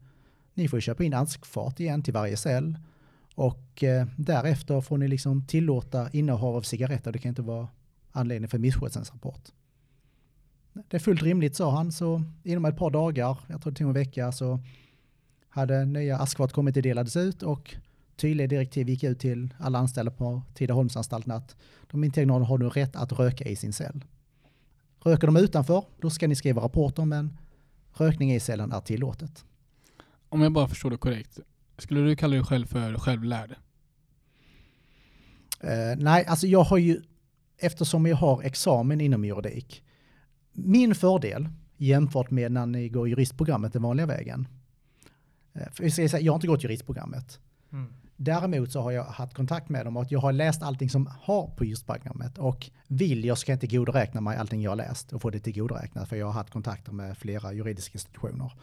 [SPEAKER 3] Ni får köpa in askfart igen till varje cell och eh, därefter får ni liksom tillåta innehav av cigaretter. Det kan inte vara anledning för rapport. Det är fullt rimligt, sa han, så inom ett par dagar, jag tror det tog en vecka, så hade nya askfat kommit och delades ut och tydliga direktiv gick ut till alla anställda på Tidaholmsanstalten att de intagna har nu rätt att röka i sin cell. Röker de utanför, då ska ni skriva rapporter, men rökning i cellen är tillåtet.
[SPEAKER 1] Om jag bara förstår det korrekt. Skulle du kalla dig själv för självlärd?
[SPEAKER 3] Eh, nej, alltså jag har ju, eftersom jag har examen inom juridik, min fördel jämfört med när ni går juristprogrammet den vanliga vägen. Eh, för jag, säga, jag har inte gått juristprogrammet.
[SPEAKER 2] Mm.
[SPEAKER 3] Däremot så har jag haft kontakt med dem och att jag har läst allting som har på juristprogrammet och vill jag ska inte tillgodoräkna mig allting jag har läst och få det tillgodoräknat för jag har haft kontakter med flera juridiska institutioner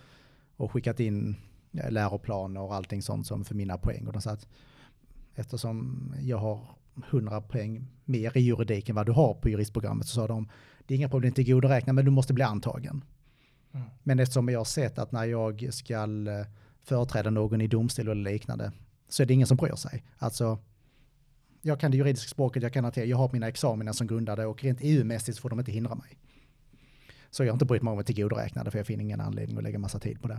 [SPEAKER 3] och skickat in eh, läroplaner och allting sånt som för mina poäng. Och de sa att eftersom jag har 100 poäng mer i juridik än vad du har på juristprogrammet så sa de det är inga problem att tillgodoräkna men du måste bli antagen.
[SPEAKER 2] Mm.
[SPEAKER 3] Men eftersom jag har sett att när jag ska eh, företräda någon i domstol eller liknande så är det ingen som bryr sig. Alltså, jag kan det juridiska språket, jag kan hantera, jag har mina examina som grundade och rent EU-mässigt får de inte hindra mig. Så jag har inte brytt mig om att tillgodoräkna det för jag finner ingen anledning att lägga massa tid på det.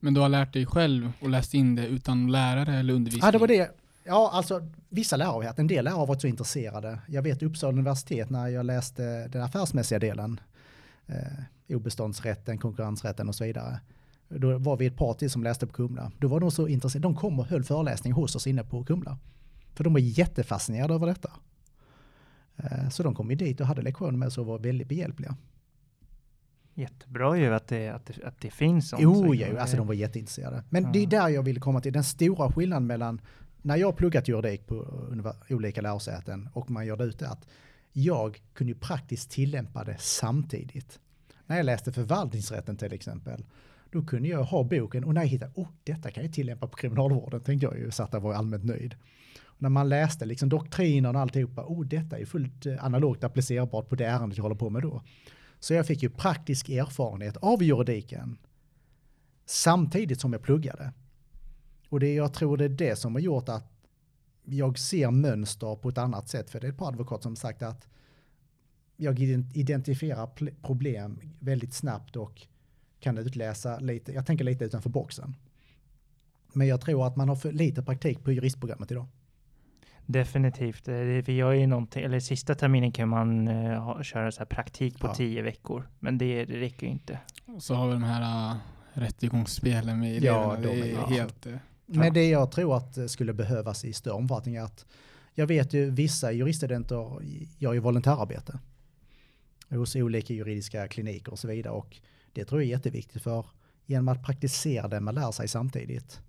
[SPEAKER 1] Men du har lärt dig själv och läst in det utan lärare eller undervisning?
[SPEAKER 3] Ja, det var det. Ja, alltså vissa lärare har haft. En del lärare har varit så intresserade. Jag vet Uppsala universitet när jag läste den affärsmässiga delen, eh, obeståndsrätten, konkurrensrätten och så vidare. Då var vi ett par till som läste på Kumla. Då var de så intresserade. De kom och höll föreläsning hos oss inne på Kumla. För de var jättefascinerade över detta. Eh, så de kom ju dit och hade lektioner med oss och var väldigt behjälpliga.
[SPEAKER 2] Jättebra ju att det, att det, att det finns sånt.
[SPEAKER 3] Jo, ja,
[SPEAKER 2] det-
[SPEAKER 3] alltså de var jätteintresserade. Men
[SPEAKER 2] Ja.
[SPEAKER 3] det är där jag ville komma till. Den stora skillnaden mellan när jag pluggat juridik på olika lärosäten och man gör det ute att jag kunde ju praktiskt tillämpa det samtidigt. När jag läste förvaltningsrätten till exempel, då kunde jag ha boken och när jag hittade, oh, detta kan jag tillämpa på kriminalvården, tänkte jag ju, så att jag var allmänt nöjd. Och när man läste liksom doktrinen och alltihopa, oh, detta är fullt eh, analogt applicerbart på det ärendet jag håller på med då. Så jag fick ju praktisk erfarenhet av juridiken samtidigt som jag pluggade. Och det, jag tror det är det som har gjort att jag ser mönster på ett annat sätt. För det är ett par advokater som sagt att jag identifierar problem väldigt snabbt och kan utläsa lite, jag tänker lite utanför boxen. Men jag tror att man har för lite praktik på juristprogrammet idag.
[SPEAKER 2] Definitivt. Eh, Vi gör ju någonting, eller sista terminen kan man uh, ha, köra så här praktik på
[SPEAKER 3] Ja.
[SPEAKER 2] tio veckor. Men det, det räcker ju inte.
[SPEAKER 1] Så har vi de här uh, rättegångsspelen med
[SPEAKER 3] Ja,
[SPEAKER 1] eleverna.
[SPEAKER 3] de
[SPEAKER 1] det
[SPEAKER 3] är- ja.
[SPEAKER 1] helt... eh,
[SPEAKER 3] Men det jag tror att det skulle behövas i större omfattning är att jag vet ju vissa juriststudenter gör ju volontärarbete. hos olika juridiska kliniker och så vidare. Och det tror jag är jätteviktigt för genom att praktisera det man lär sig samtidigt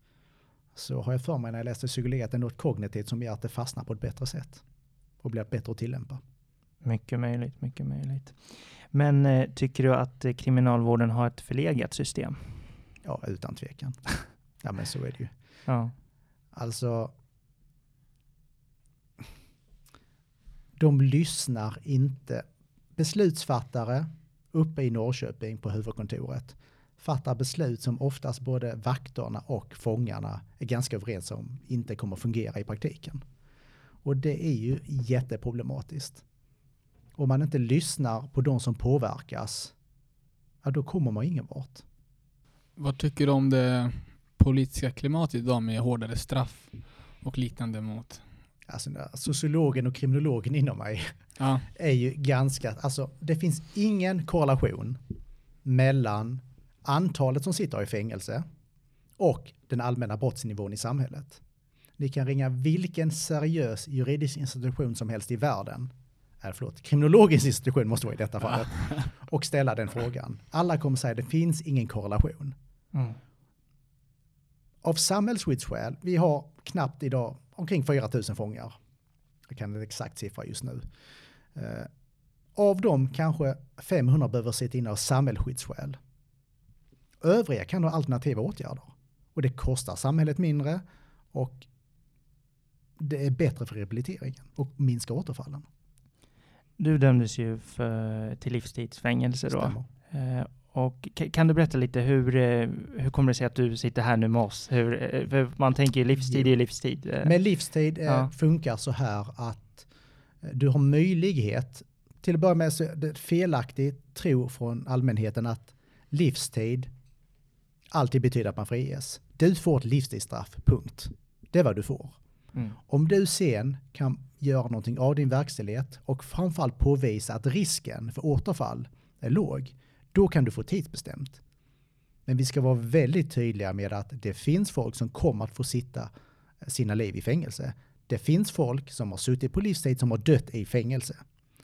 [SPEAKER 3] så har jag för mig när jag läste psykologi att det är något kognitivt som gör att det fastnar på ett bättre sätt och blir bättre att tillämpa.
[SPEAKER 2] Mycket möjligt, mycket möjligt. Men eh, tycker du att eh, kriminalvården har ett förlegat system?
[SPEAKER 3] Ja, utan tvekan. ja, men så är det ju.
[SPEAKER 2] Ja.
[SPEAKER 3] Alltså, de lyssnar inte. Beslutsfattare uppe i Norrköping på huvudkontoret fattar beslut som oftast både vakterna och fångarna är ganska överens om inte kommer fungera i praktiken. Och det är ju jätteproblematiskt. Om man inte lyssnar på de som påverkas, ja då kommer man ingen vart.
[SPEAKER 1] Vad tycker du om det politiska klimatet idag med hårdare straff och liknande mot?
[SPEAKER 3] Alltså sociologen och kriminologen inom mig ja. är ju ganska, alltså det finns ingen korrelation mellan antalet som sitter i fängelse och den allmänna brottsnivån i samhället. Ni kan ringa vilken seriös juridisk institution som helst i världen, äh, förlåt, kriminologisk institution måste vara i detta fallet, och ställa den frågan. Alla kommer säga att det finns ingen korrelation. Mm. Av samhällsskyddsskäl, vi har knappt idag omkring 4 000 fångar. Jag kan en exakt siffra just nu. Uh, av dem kanske 500 behöver sitta inne av samhällsskyddsskäl. Övriga kan ha alternativa åtgärder. Och det kostar samhället mindre och det är bättre för rehabiliteringen och minskar återfallen.
[SPEAKER 2] Du dömdes ju för, till livstidsfängelse då. Eh, och kan du berätta lite hur, eh, hur kommer det sig att du sitter här nu med oss? Hur, eh, man tänker livstid är livstid.
[SPEAKER 3] Med livstid ja. funkar så här att du har möjlighet, till att börja med så är det felaktigt tro från allmänheten att livstid alltid betyder att man friges. Du får ett livstidsstraff, punkt. Det är vad du får. Mm. Om du sen kan göra någonting av din verkställighet och framförallt påvisa att risken för återfall är låg, då kan du få tidsbestämt. Men vi ska vara väldigt tydliga med att det finns folk som kommer att få sitta sina liv i fängelse. Det finns folk som har suttit på livstid som har dött i fängelse.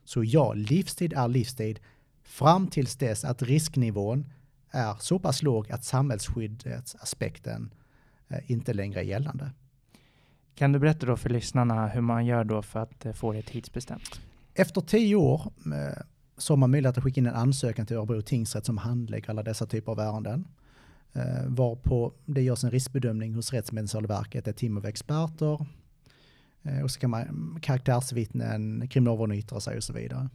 [SPEAKER 3] Så ja, livstid är livstid fram tills dess att risknivån är så pass låg att samhällsskyddsaspekten eh, inte längre är gällande.
[SPEAKER 2] Kan du berätta då för lyssnarna hur man gör då för att eh, få det tidsbestämt?
[SPEAKER 3] Efter tio år eh, så har man möjlighet att skicka in en ansökan till Örebro tingsrätt som handlägger alla dessa typer av ärenden. Eh, varpå det görs en riskbedömning hos Rättsmedicinalverket, ett team av experter. Eh, och så kan man karaktärsvittnen, kriminalvården yttra sig och så vidare.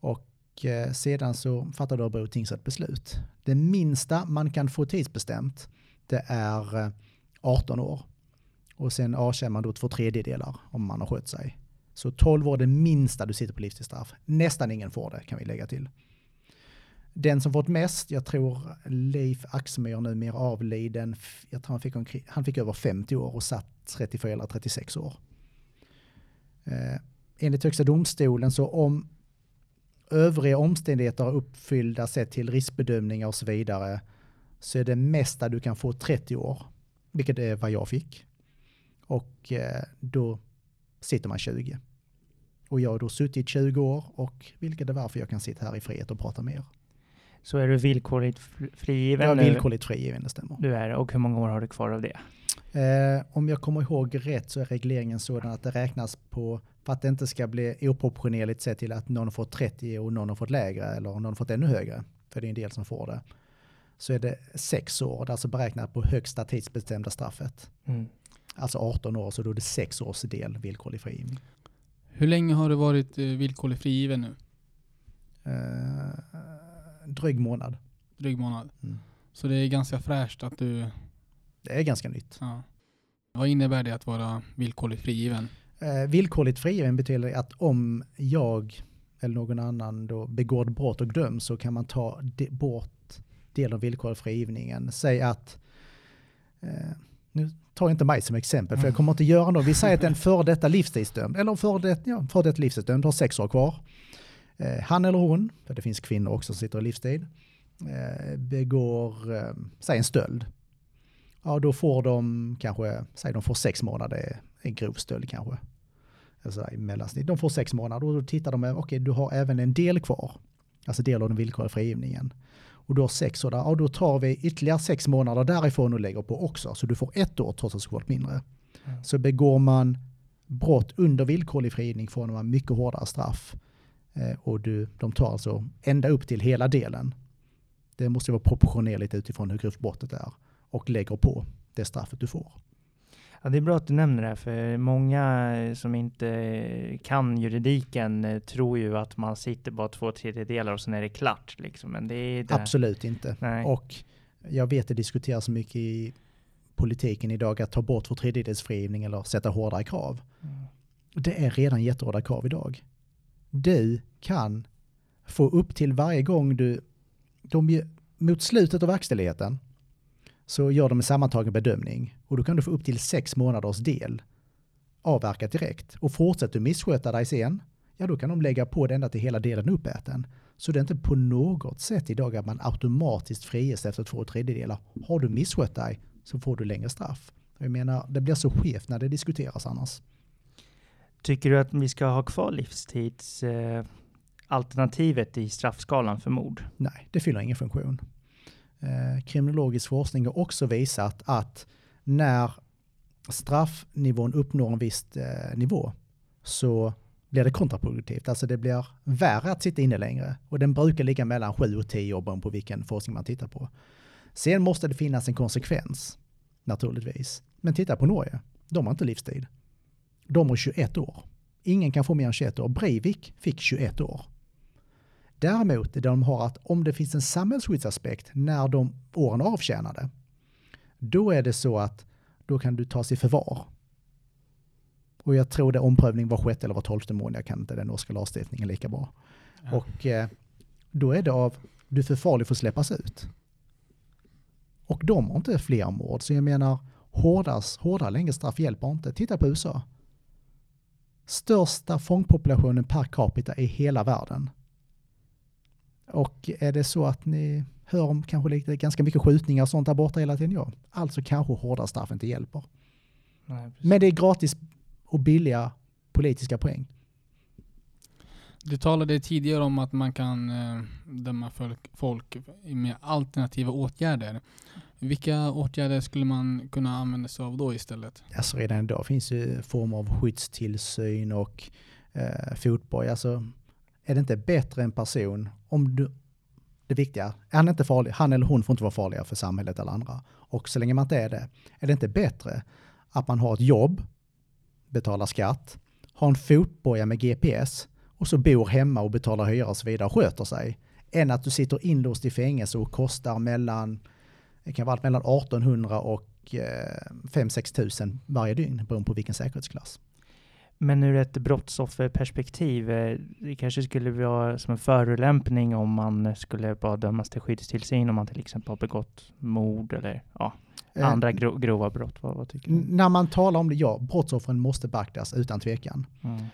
[SPEAKER 3] Och Eh, sedan så fattade Örebro tingsrätt beslut. Det minsta man kan få tidsbestämt det är eh, 18 år. Och sen avtjänar man då två tredjedelar om man har skött sig. Så 12 år är det minsta du sitter på livstidsstraff. Nästan ingen får det kan vi lägga till. Den som fått mest, jag tror Leif Axmyr numera avliden, jag tror han fick, omkring, han fick över 50 år och satt 34 eller 36 år. Eh, enligt Högsta domstolen så om övriga omständigheter är uppfyllda sett till riskbedömningar och så vidare så är det mesta du kan få 30 år, vilket är vad jag fick. Och eh, då sitter man 20. Och jag har då suttit 20 år och vilket är varför jag kan sitta här i frihet och prata med er.
[SPEAKER 2] Så är du villkorligt frigiven?
[SPEAKER 3] Jag är villkorligt frigiven, det stämmer.
[SPEAKER 2] Du är Och hur många år har du kvar av det?
[SPEAKER 3] Eh, om jag kommer ihåg rätt så är regleringen sådan att det räknas på för att det inte ska bli oproportionerligt sett till att någon har fått 30 och någon har fått lägre eller någon har fått ännu högre. För det är en del som får det. Så är det sex år, det är alltså beräknat på högsta tidsbestämda straffet. Mm. Alltså 18 år, så då är det sex års del villkorlig frigivning.
[SPEAKER 1] Hur länge har du varit eh, villkorlig frigiven nu?
[SPEAKER 3] Eh, dryg månad.
[SPEAKER 1] Dryg månad. Mm. Så det är ganska fräscht att du...
[SPEAKER 3] Det är ganska nytt.
[SPEAKER 1] Ja. Vad innebär det att vara villkorligt frigiven?
[SPEAKER 3] Eh, villkorligt frigiven betyder att om jag eller någon annan då begår brott och döms så kan man ta de, bort del av villkorlig frigivningen. Säg att, eh, nu tar jag inte mig som exempel för jag kommer inte göra något. Vi säger att en före detta livstidsdömd, eller före detta, ja, före detta livstidsdömd har sex år kvar. Eh, han eller hon, för det finns kvinnor också som sitter i livstid, eh, begår, eh, säg en stöld. Ja, då får de kanske, säg de får sex månader, en grov stöld kanske. alltså i mellansnitt, de får sex månader och då tittar de, okej okay, du har även en del kvar, alltså del av den villkorliga frigivningen. Och du har sex år där, ja då tar vi ytterligare sex månader därifrån och lägger på också, så du får ett år trots att det skulle varit mindre. Mm. Så begår man brott under villkorlig frigivning får man mycket hårdare straff. Eh, och du, de tar alltså ända upp till hela delen. Det måste vara proportionerligt utifrån hur grovt brottet är och lägger på det straffet du får.
[SPEAKER 2] Ja, det är bra att du nämner det, för många som inte kan juridiken eh, tror ju att man sitter bara två tredjedelar och sen är det klart. Liksom. Men det är det.
[SPEAKER 3] Absolut inte. Nej. Och jag vet att det diskuteras mycket i politiken idag att ta bort två tredjedelsfrigivning eller sätta hårdare krav. Mm. Det är redan jättehårda krav idag. Du kan få upp till varje gång du, de, mot slutet av verkställigheten, så gör de en sammantagen bedömning och då kan du få upp till sex månaders del avverkat direkt. Och fortsätter du missköta dig sen, ja då kan de lägga på det ända till hela delen uppäten. Så det är inte på något sätt idag att man automatiskt friges efter två tredjedelar. Har du misskött dig så får du längre straff. Jag menar, det blir så skevt när det diskuteras annars.
[SPEAKER 2] Tycker du att vi ska ha kvar livstidsalternativet eh, i straffskalan för mord?
[SPEAKER 3] Nej, det fyller ingen funktion. Eh, kriminologisk forskning har också visat att när straffnivån uppnår en viss eh, nivå så blir det kontraproduktivt. Alltså det blir värre att sitta inne längre. Och den brukar ligga mellan 7 och 10 år beroende på vilken forskning man tittar på. Sen måste det finnas en konsekvens, naturligtvis. Men titta på Norge, de har inte livstid. De har 21 år. Ingen kan få mer än 21 år. Breivik fick 21 år. Däremot det de har att om det finns en samhällsskyddsaspekt när de åren avtjänade, då är det så att då kan du tas i förvar. Och jag tror det omprövning var sjätte eller var tolfte månad, jag kan inte den norska lagstiftningen lika bra. Ja. Och eh, då är det av, du är för farlig för att släppas ut. Och de har inte fler mord, så jag menar hårdas, hårda längre straff hjälper inte. Titta på USA. Största fångpopulationen per capita i hela världen. Och är det så att ni hör om kanske lite, ganska mycket skjutningar och sånt där borta hela tiden, ja, alltså kanske hårda straff inte hjälper. Nej, Men det är gratis och billiga politiska poäng.
[SPEAKER 1] Du talade tidigare om att man kan eh, döma folk, folk med alternativa åtgärder. Vilka åtgärder skulle man kunna använda sig av då istället?
[SPEAKER 3] Alltså redan idag finns ju former av skyddstillsyn och eh, fotboja. Alltså är det inte bättre en person om du, det viktiga, är han inte farlig, han eller hon får inte vara farliga för samhället eller andra. Och så länge man inte är det, är det inte bättre att man har ett jobb, betalar skatt, har en fotboja med GPS och så bor hemma och betalar hyra och så vidare och sköter sig, än att du sitter inlåst i fängelse och kostar mellan, det kan vara mellan 1800 och 5-6 eh, tusen varje dygn beroende på vilken säkerhetsklass.
[SPEAKER 2] Men ur ett brottsofferperspektiv, eh, det kanske skulle vara som en förolämpning om man skulle bara dömas till skyddstillsyn om man till exempel har begått mord eller ja, eh, andra gro grova brott. Vad, vad, tycker du?
[SPEAKER 3] När man talar om det, ja, brottsoffren måste beaktas utan tvekan. Mm.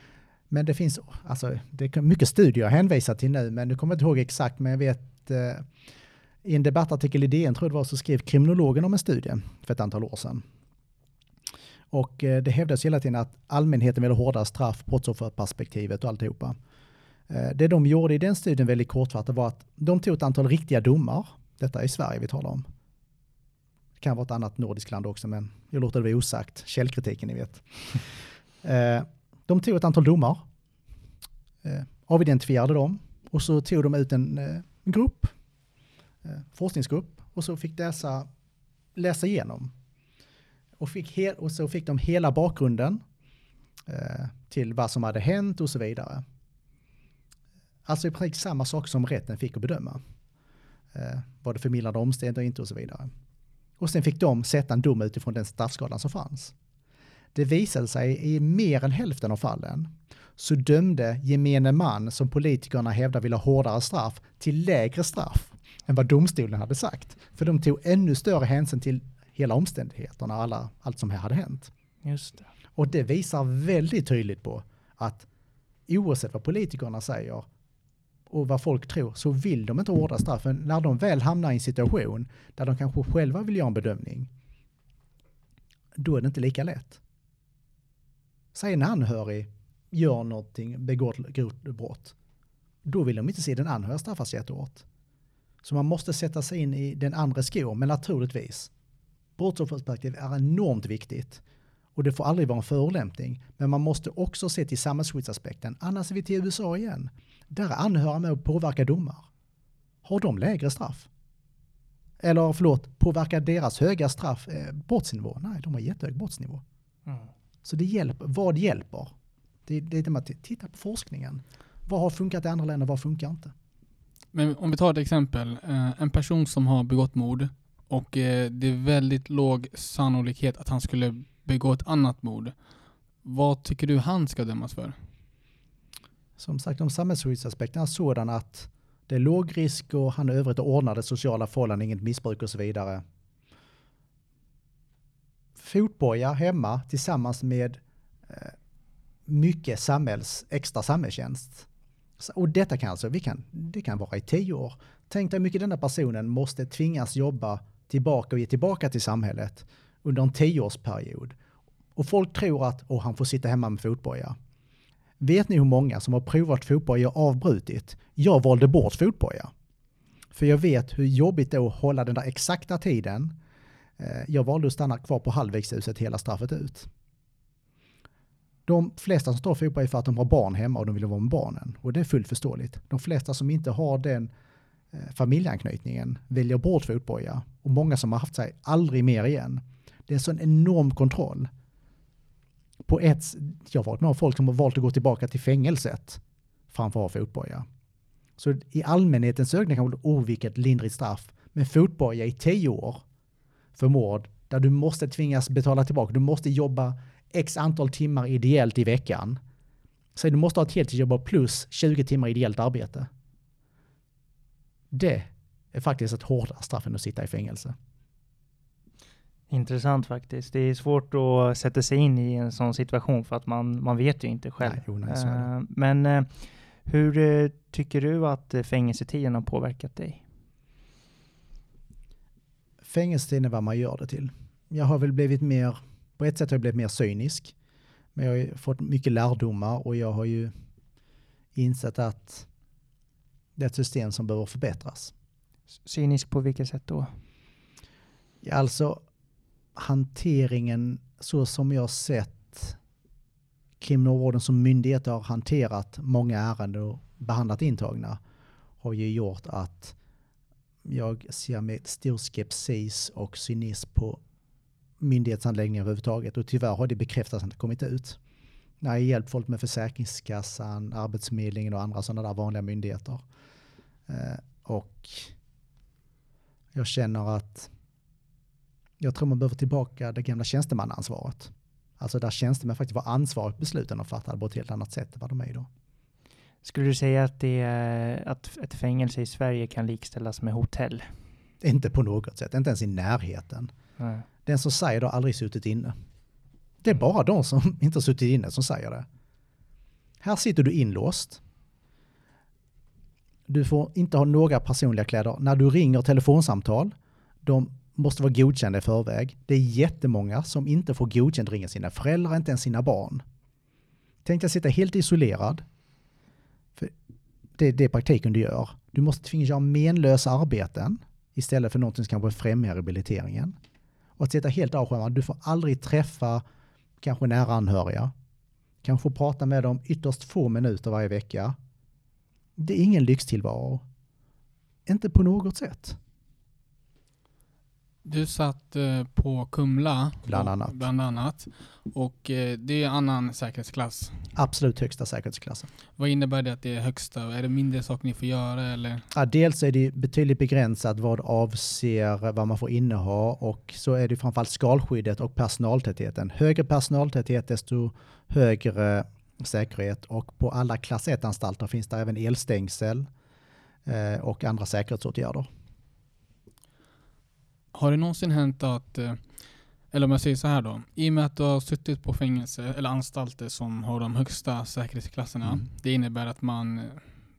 [SPEAKER 3] Men det finns, alltså, det är mycket studier jag hänvisar till nu, men nu kommer jag inte ihåg exakt, men jag vet eh, i en debattartikel i DN tror jag det var så skrev kriminologen om en studie för ett antal år sedan och eh, det hävdas hela tiden att allmänheten vill ha hårdare straff, brottsofferperspektivet och alltihopa. Eh, det de gjorde i den studien väldigt kortfattat var att de tog ett antal riktiga domar. Detta är i Sverige vi talar om. Det kan vara ett annat nordiskt land också, men jag låter det vara osagt. Källkritiken, ni vet. Eh, de tog ett antal domar, avidentifierade dem och så tog de ut en grupp, forskningsgrupp, och så fick dessa läsa igenom och, fick och så fick de hela bakgrunden eh, till vad som hade hänt och så vidare. Alltså i princip samma sak som rätten fick att bedöma. Eh, var det förmildrande omständigheter inte och så vidare. Och sen fick de sätta en dom utifrån den straffskalan som fanns. Det visade sig i mer än hälften av fallen så dömde gemene man som politikerna hävdar vill ha hårdare straff till lägre straff än vad domstolen hade sagt. För de tog ännu större hänsyn till hela omständigheterna, alla, allt som här hade hänt.
[SPEAKER 2] Just det.
[SPEAKER 3] Och det visar väldigt tydligt på att oavsett vad politikerna säger och vad folk tror så vill de inte hårda straffen. När de väl hamnar i en situation där de kanske själva vill göra en bedömning, då är det inte lika lätt. Säg en anhörig gör någonting, begår ett grovt brott, då vill de inte se den anhöriga straffas jättehårt. Så man måste sätta sig in i den andra skor, men naturligtvis. Brottsofferperspektiv är enormt viktigt. Och det får aldrig vara en förolämpning. Men man måste också se till samhällsskyddsaspekten. Annars är vi till USA igen. Där är anhöriga med och påverkar domar. Har de lägre straff? Eller förlåt, påverkar deras höga straff eh, brottsnivå? Nej, de har jättehög brottsnivå. Mm. Så det hjälper. Vad hjälper? Det, det är det man tittar på forskningen. Vad har funkat i andra länder, vad funkar inte?
[SPEAKER 1] Men om vi tar ett exempel. Eh, en person som har begått mord och eh, det är väldigt låg sannolikhet att han skulle begå ett annat mord. Vad tycker du han ska dömas för?
[SPEAKER 3] Som sagt, de samhällsskyddsaspekterna är sådana att det är låg risk och han är övrigt ordnade sociala förhållanden, inget missbruk och så vidare. Fotboja hemma tillsammans med eh, mycket samhälls, extra samhällstjänst. Och detta kan alltså, vi kan, det kan vara i tio år. Tänk dig hur mycket denna personen måste tvingas jobba tillbaka och ge tillbaka till samhället under en tioårsperiod. Och folk tror att oh, han får sitta hemma med fotboja. Vet ni hur många som har provat fotboja och avbrutit? Jag valde bort fotboja. För jag vet hur jobbigt det är att hålla den där exakta tiden. Eh, jag valde att stanna kvar på halvvägshuset hela straffet ut. De flesta som står fotboja är för att de har barn hemma och de vill vara med barnen. Och det är fullt förståeligt. De flesta som inte har den eh, Eh, familjeanknytningen väljer bort fotboja. Och många som har haft sig aldrig mer igen. Det är en sån enorm kontroll. På ett, jag har varit med folk som har valt att gå tillbaka till fängelset framför att ha fotboja. Så i allmänhetens ögon kan det oh vilket lindrigt straff. Men fotboja i tio år för mord där du måste tvingas betala tillbaka. Du måste jobba x antal timmar ideellt i veckan. Så du måste ha ett heltidsjobb plus 20 timmar ideellt arbete. Det är faktiskt ett hårdare straff än att sitta i fängelse.
[SPEAKER 2] Intressant faktiskt. Det är svårt att sätta sig in i en sån situation för att man, man vet ju inte själv.
[SPEAKER 3] Nej, nej, uh,
[SPEAKER 2] men uh, hur uh, tycker du att fängelsetiden har påverkat dig?
[SPEAKER 3] Fängelsetiden är vad man gör det till. Jag har väl blivit mer, på ett sätt har jag blivit mer cynisk. Men jag har fått mycket lärdomar och jag har ju insett att det är ett system som behöver förbättras.
[SPEAKER 2] Cynisk på vilket sätt då?
[SPEAKER 3] Ja, alltså hanteringen så som jag sett kriminalvården som myndighet har hanterat många ärenden och behandlat intagna har ju gjort att jag ser med stor skepsis och cynism på myndighetshandläggningar överhuvudtaget och tyvärr har det bekräftats att det kommit ut. När jag hjälpt folk med Försäkringskassan, Arbetsförmedlingen och andra sådana där vanliga myndigheter. Eh, och jag känner att jag tror man behöver tillbaka det gamla tjänstemannaansvaret. Alltså där tjänstemän faktiskt var ansvariga för besluten och fattade på ett helt annat sätt än vad de är idag.
[SPEAKER 2] Skulle du säga att, det att ett fängelse i Sverige kan likställas med hotell?
[SPEAKER 3] Inte på något sätt, inte ens i närheten. Nej. Den som säger det har aldrig suttit inne. Det är bara de som inte har suttit inne som säger det. Här sitter du inlåst. Du får inte ha några personliga kläder. När du ringer telefonsamtal, de måste vara godkända i förväg. Det är jättemånga som inte får godkänt ringa sina föräldrar, inte ens sina barn. Tänk dig att sitta helt isolerad. För det är det praktiken du gör. Du måste tvingas göra menlösa arbeten istället för något som kanske främjar rehabiliteringen. Och att sitta helt avskärmad. Du får aldrig träffa kanske nära anhöriga. Kanske prata med dem ytterst få minuter varje vecka. Det är ingen lyxtillvaro. Inte på något sätt.
[SPEAKER 1] Du satt eh, på Kumla.
[SPEAKER 3] Bland annat.
[SPEAKER 1] Och, bland annat. Och eh, det är annan säkerhetsklass.
[SPEAKER 3] Absolut högsta säkerhetsklassen.
[SPEAKER 1] Vad innebär det att det är högsta? Är det mindre saker ni får göra eller?
[SPEAKER 3] Ja, dels är det betydligt begränsat vad avser vad man får inneha och så är det framförallt skalskyddet och personaltätheten. Högre personaltäthet desto högre säkerhet och på alla klass 1-anstalter finns det även elstängsel eh, och andra säkerhetsåtgärder.
[SPEAKER 1] Har det någonsin hänt att, eh, eller om jag säger så här då, i och med att du har suttit på fängelse eller anstalter som har de högsta säkerhetsklasserna, mm. det innebär att man eh,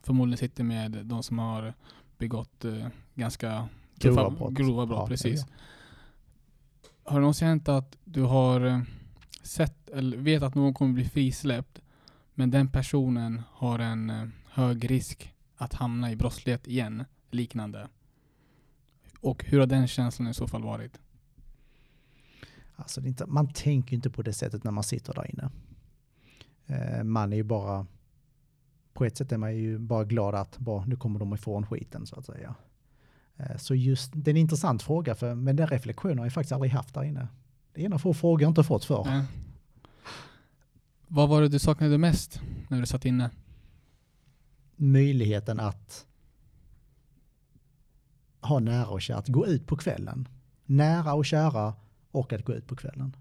[SPEAKER 1] förmodligen sitter med de som har begått ganska
[SPEAKER 3] grova brott.
[SPEAKER 1] Grova brott ja, precis. Ja. Har det någonsin hänt att du har sett eller vet att någon kommer bli frisläppt men den personen har en eh, hög risk att hamna i brottslighet igen, liknande. Och hur har den känslan i så fall varit?
[SPEAKER 3] Alltså inte, man tänker inte på det sättet när man sitter där inne. Eh, man är ju bara, på ett sätt är man ju bara glad att bara, nu kommer de ifrån skiten så att säga. Eh, så just, det är en intressant fråga, för, men den reflektionen har jag faktiskt aldrig haft där inne. Det är en av få frågor jag inte fått för.
[SPEAKER 1] Eh. Vad var det du saknade mest när du satt inne?
[SPEAKER 3] Möjligheten att ha nära och kära, att gå ut på kvällen. Nära och kära och att gå ut på kvällen.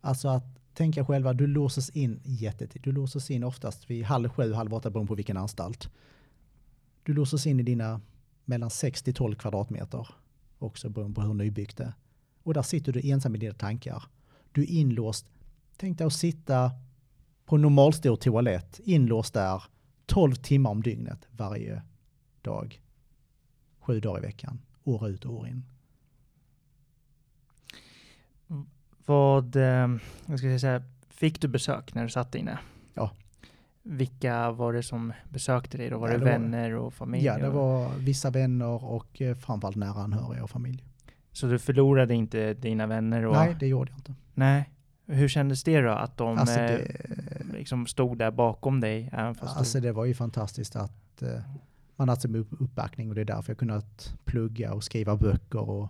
[SPEAKER 3] Alltså att tänka själva, du låses in jättetid. Du låses in oftast vid halv sju, halv åtta beroende på vilken anstalt. Du låses in i dina mellan 6 till 12 kvadratmeter. Också beroende på hur nybyggt det är. Och där sitter du ensam i dina tankar. Du är inlåst. Tänk dig att sitta på en normalstor toalett, inlåst där, 12 timmar om dygnet varje dag. Sju dagar i veckan, år ut och år in.
[SPEAKER 2] Vad, eh, jag ska säga, fick du besök när du satt inne?
[SPEAKER 3] Ja.
[SPEAKER 2] Vilka var det som besökte dig då? Var
[SPEAKER 3] Ja,
[SPEAKER 2] det
[SPEAKER 3] det var-
[SPEAKER 2] vänner och familj?
[SPEAKER 3] Ja, det var vissa vänner och eh, framförallt nära anhöriga och familj.
[SPEAKER 2] Så du förlorade inte dina vänner? Och...
[SPEAKER 3] Nej, det gjorde jag inte.
[SPEAKER 2] Nej. Hur kändes det då? Att de
[SPEAKER 3] Alltså
[SPEAKER 2] eh,
[SPEAKER 3] det,
[SPEAKER 2] liksom stod där bakom dig? Även fast
[SPEAKER 3] alltså
[SPEAKER 2] du...
[SPEAKER 3] det var ju fantastiskt att eh, man hade upp- uppbackning och det är därför jag kunnat plugga och skriva böcker och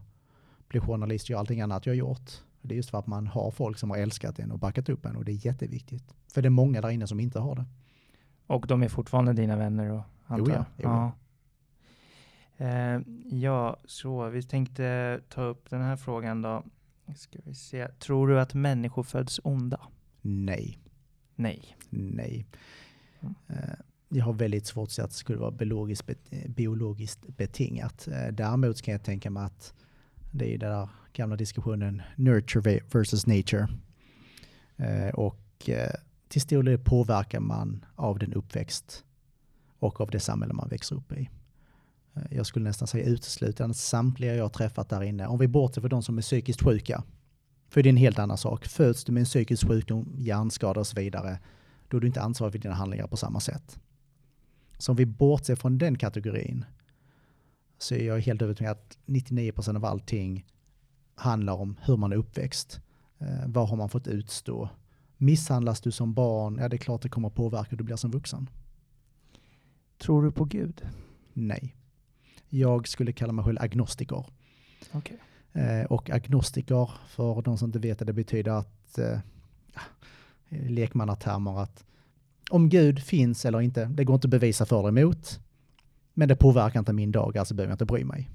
[SPEAKER 3] bli journalist och göra allting annat jag gjort. Det är just för att man har folk som har älskat en och backat upp en och det är jätteviktigt. För det är många där inne som inte har det.
[SPEAKER 2] Och de är fortfarande dina vänner? Och, antar
[SPEAKER 3] ja,
[SPEAKER 2] jag?
[SPEAKER 3] jo ja.
[SPEAKER 2] ja. Eh, ja, så vi tänkte ta upp den här frågan då. Ska vi se. Tror du att människor föds onda?
[SPEAKER 3] Nej,
[SPEAKER 2] Nej.
[SPEAKER 3] nej.
[SPEAKER 2] Mm.
[SPEAKER 3] Eh, Jag har väldigt svårt att säga att det skulle vara biologiskt, biologiskt betingat. Eh, Däremot kan jag tänka mig att det är den där gamla diskussionen nurture versus nature. Eh, Och till stor del påverkar man av den uppväxt och av det samhälle man växer upp i. Eh, Jag skulle nästan säga uteslutande samtliga jag träffat där inne, om vi bortser från de som är psykiskt sjuka, för det är en helt annan sak. Föds du med en psykisk sjukdom, hjärnskada och så vidare, då är du inte ansvarig för dina handlingar på samma sätt. Så om vi bortser från den kategorin så är jag helt övertygad att 99% av allting handlar om hur man är uppväxt. Eh, vad har man fått utstå? Misshandlas du som barn? Ja, det är klart det kommer påverka hur du blir som vuxen.
[SPEAKER 2] Tror du på Gud?
[SPEAKER 3] Nej. Jag skulle kalla mig själv agnostiker.
[SPEAKER 2] Okej.
[SPEAKER 3] Eh, och agnostiker, för de som inte vet det, det betyder att eh, lekmannatermer att om Gud finns eller inte, det går inte att bevisa för eller emot. Men det påverkar inte min dag, alltså behöver jag inte bry mig.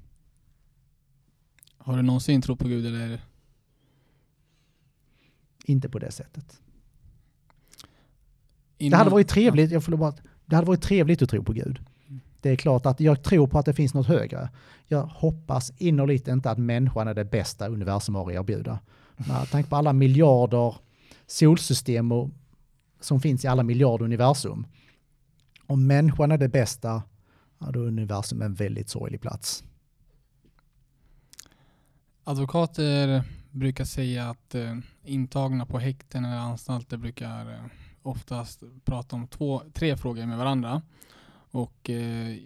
[SPEAKER 1] Har du någonsin trott på Gud eller?
[SPEAKER 3] Inte på det sättet. Det
[SPEAKER 1] Innan-
[SPEAKER 3] hade varit trevligt, jag får bara, det hade varit trevligt att tro på Gud. Det är klart att jag tror på att det finns något högre. Jag hoppas innerligt inte att människan är det bästa universum har att erbjuda. Med tanke på alla miljarder solsystem och, som finns i alla miljarder universum. Om människan är det bästa, ja, då är universum en väldigt sorglig plats.
[SPEAKER 1] Advokater brukar säga att eh, intagna på häkten eller anstalter brukar eh, oftast prata om två, tre frågor med varandra. Och eh,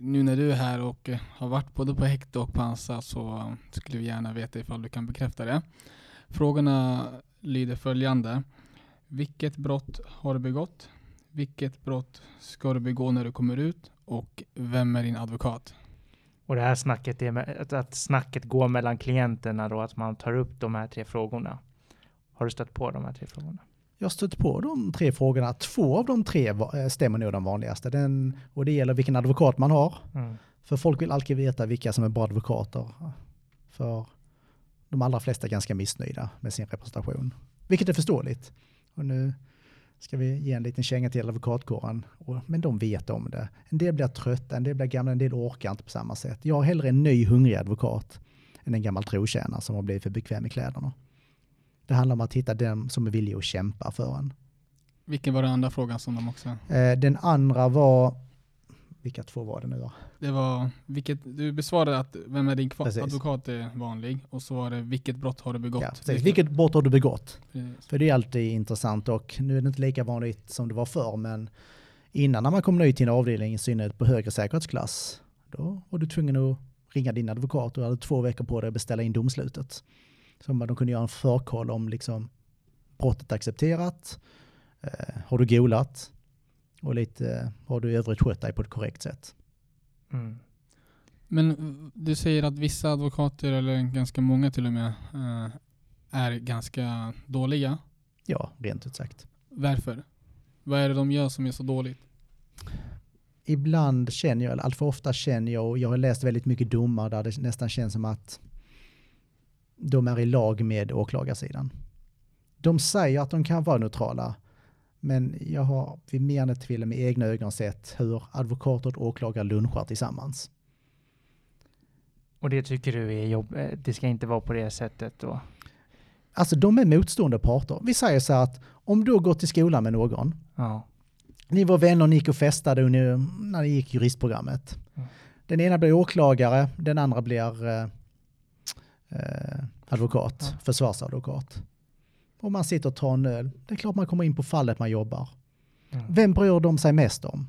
[SPEAKER 1] nu när du är här och eh, har varit både på häkte och på anstalt så skulle vi gärna veta ifall du kan bekräfta det. Frågorna lyder följande. Vilket brott har du begått? Vilket brott ska du begå när du kommer ut? Och vem är din advokat?
[SPEAKER 2] Och det här snacket, är med, att snacket går mellan klienterna då, att man tar upp de här tre frågorna. Har du stött på de här tre frågorna?
[SPEAKER 3] Jag stött på de tre frågorna. Två av de tre eh, stämmer nog de vanligaste. Den, och det gäller vilken advokat man har.
[SPEAKER 2] Mm.
[SPEAKER 3] För folk vill alltid veta vilka som är bra advokater. För de allra flesta är ganska missnöjda med sin representation. Vilket är förståeligt. Och nu ska vi ge en liten känga till advokatkåren. Men de vet om det. En del blir trötta, en del blir gamla, en del orkar inte på samma sätt. Jag har hellre en ny hungrig advokat än en gammal trotjänare som har blivit för bekväm i kläderna. Det handlar om att hitta den som är villig att kämpa för en.
[SPEAKER 1] Vilken var den andra frågan som de också...
[SPEAKER 3] Eh, Den andra var Vilka två var det nu då?
[SPEAKER 1] Det var, vilket, du besvarade att vem är din
[SPEAKER 3] Precis.
[SPEAKER 1] advokat är vanlig och så var det vilket brott har du begått?
[SPEAKER 3] Ja, precis. Vilket brott har du begått?
[SPEAKER 1] Precis.
[SPEAKER 3] För det är alltid intressant och nu är det inte lika vanligt som det var förr, men innan när man kom ny till en avdelning, i synnerhet på högre säkerhetsklass, då var du tvungen att ringa din advokat och hade två veckor på dig att beställa in domslutet. Man- de kunde göra en förkoll om liksom brottet accepterat, eh, har du golat och lite har du i övrigt skött dig på ett korrekt sätt.
[SPEAKER 2] Mm.
[SPEAKER 1] Men du säger att vissa advokater, eller ganska många till och med, eh, är ganska dåliga.
[SPEAKER 3] Ja, rent ut sagt.
[SPEAKER 1] Varför? Vad är det de gör som är så dåligt?
[SPEAKER 3] ibland känner jag, eller alltför ofta känner jag, och jag har läst väldigt mycket domar där det nästan känns som att de är i lag med åklagarsidan. De säger att de kan vara neutrala, men jag har vid mer än ett tillfälle med egna ögon sett hur advokater och åklagare lunchar tillsammans.
[SPEAKER 2] Och det tycker du är jobb... eh, Det ska inte vara på det sättet då?
[SPEAKER 3] Alltså de är motstående parter. Vi säger så här att om du har gått till skolan med någon,
[SPEAKER 2] Ja.
[SPEAKER 3] Ni var vänner, ni gick och festade när ni gick juristprogrammet.
[SPEAKER 2] Mm.
[SPEAKER 3] Den ena blir åklagare, den andra blir eh, advokat,
[SPEAKER 2] Ja.
[SPEAKER 3] försvarsadvokat. Och man sitter och tar en öl. Det är klart man kommer in på fallet man jobbar.
[SPEAKER 2] Mm.
[SPEAKER 3] Vem bryr de sig mest om?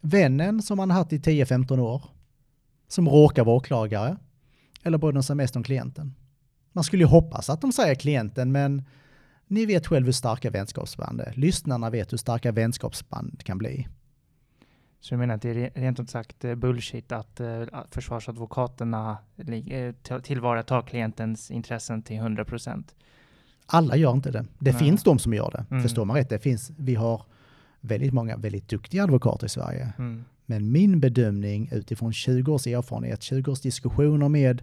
[SPEAKER 3] Vännen som man haft i 10-15 år, som råkar vara åklagare, eller bryr de sig mest om klienten? Man skulle ju hoppas att de säger klienten, men ni vet själv hur starka vänskapsband är. Lyssnarna vet hur starka vänskapsband kan bli.
[SPEAKER 2] Så jag menar att det är re- rent ut sagt eh, bullshit att eh, försvarsadvokaterna eh, tillvaratar klientens intressen till 100 procent.
[SPEAKER 3] Alla gör inte det. Det
[SPEAKER 2] Nej.
[SPEAKER 3] finns de som gör det.
[SPEAKER 2] Mm.
[SPEAKER 3] Förstår man rätt? Det finns, vi har väldigt många väldigt duktiga advokater i Sverige.
[SPEAKER 2] Mm.
[SPEAKER 3] Men min bedömning utifrån 20 års erfarenhet, 20 års diskussioner med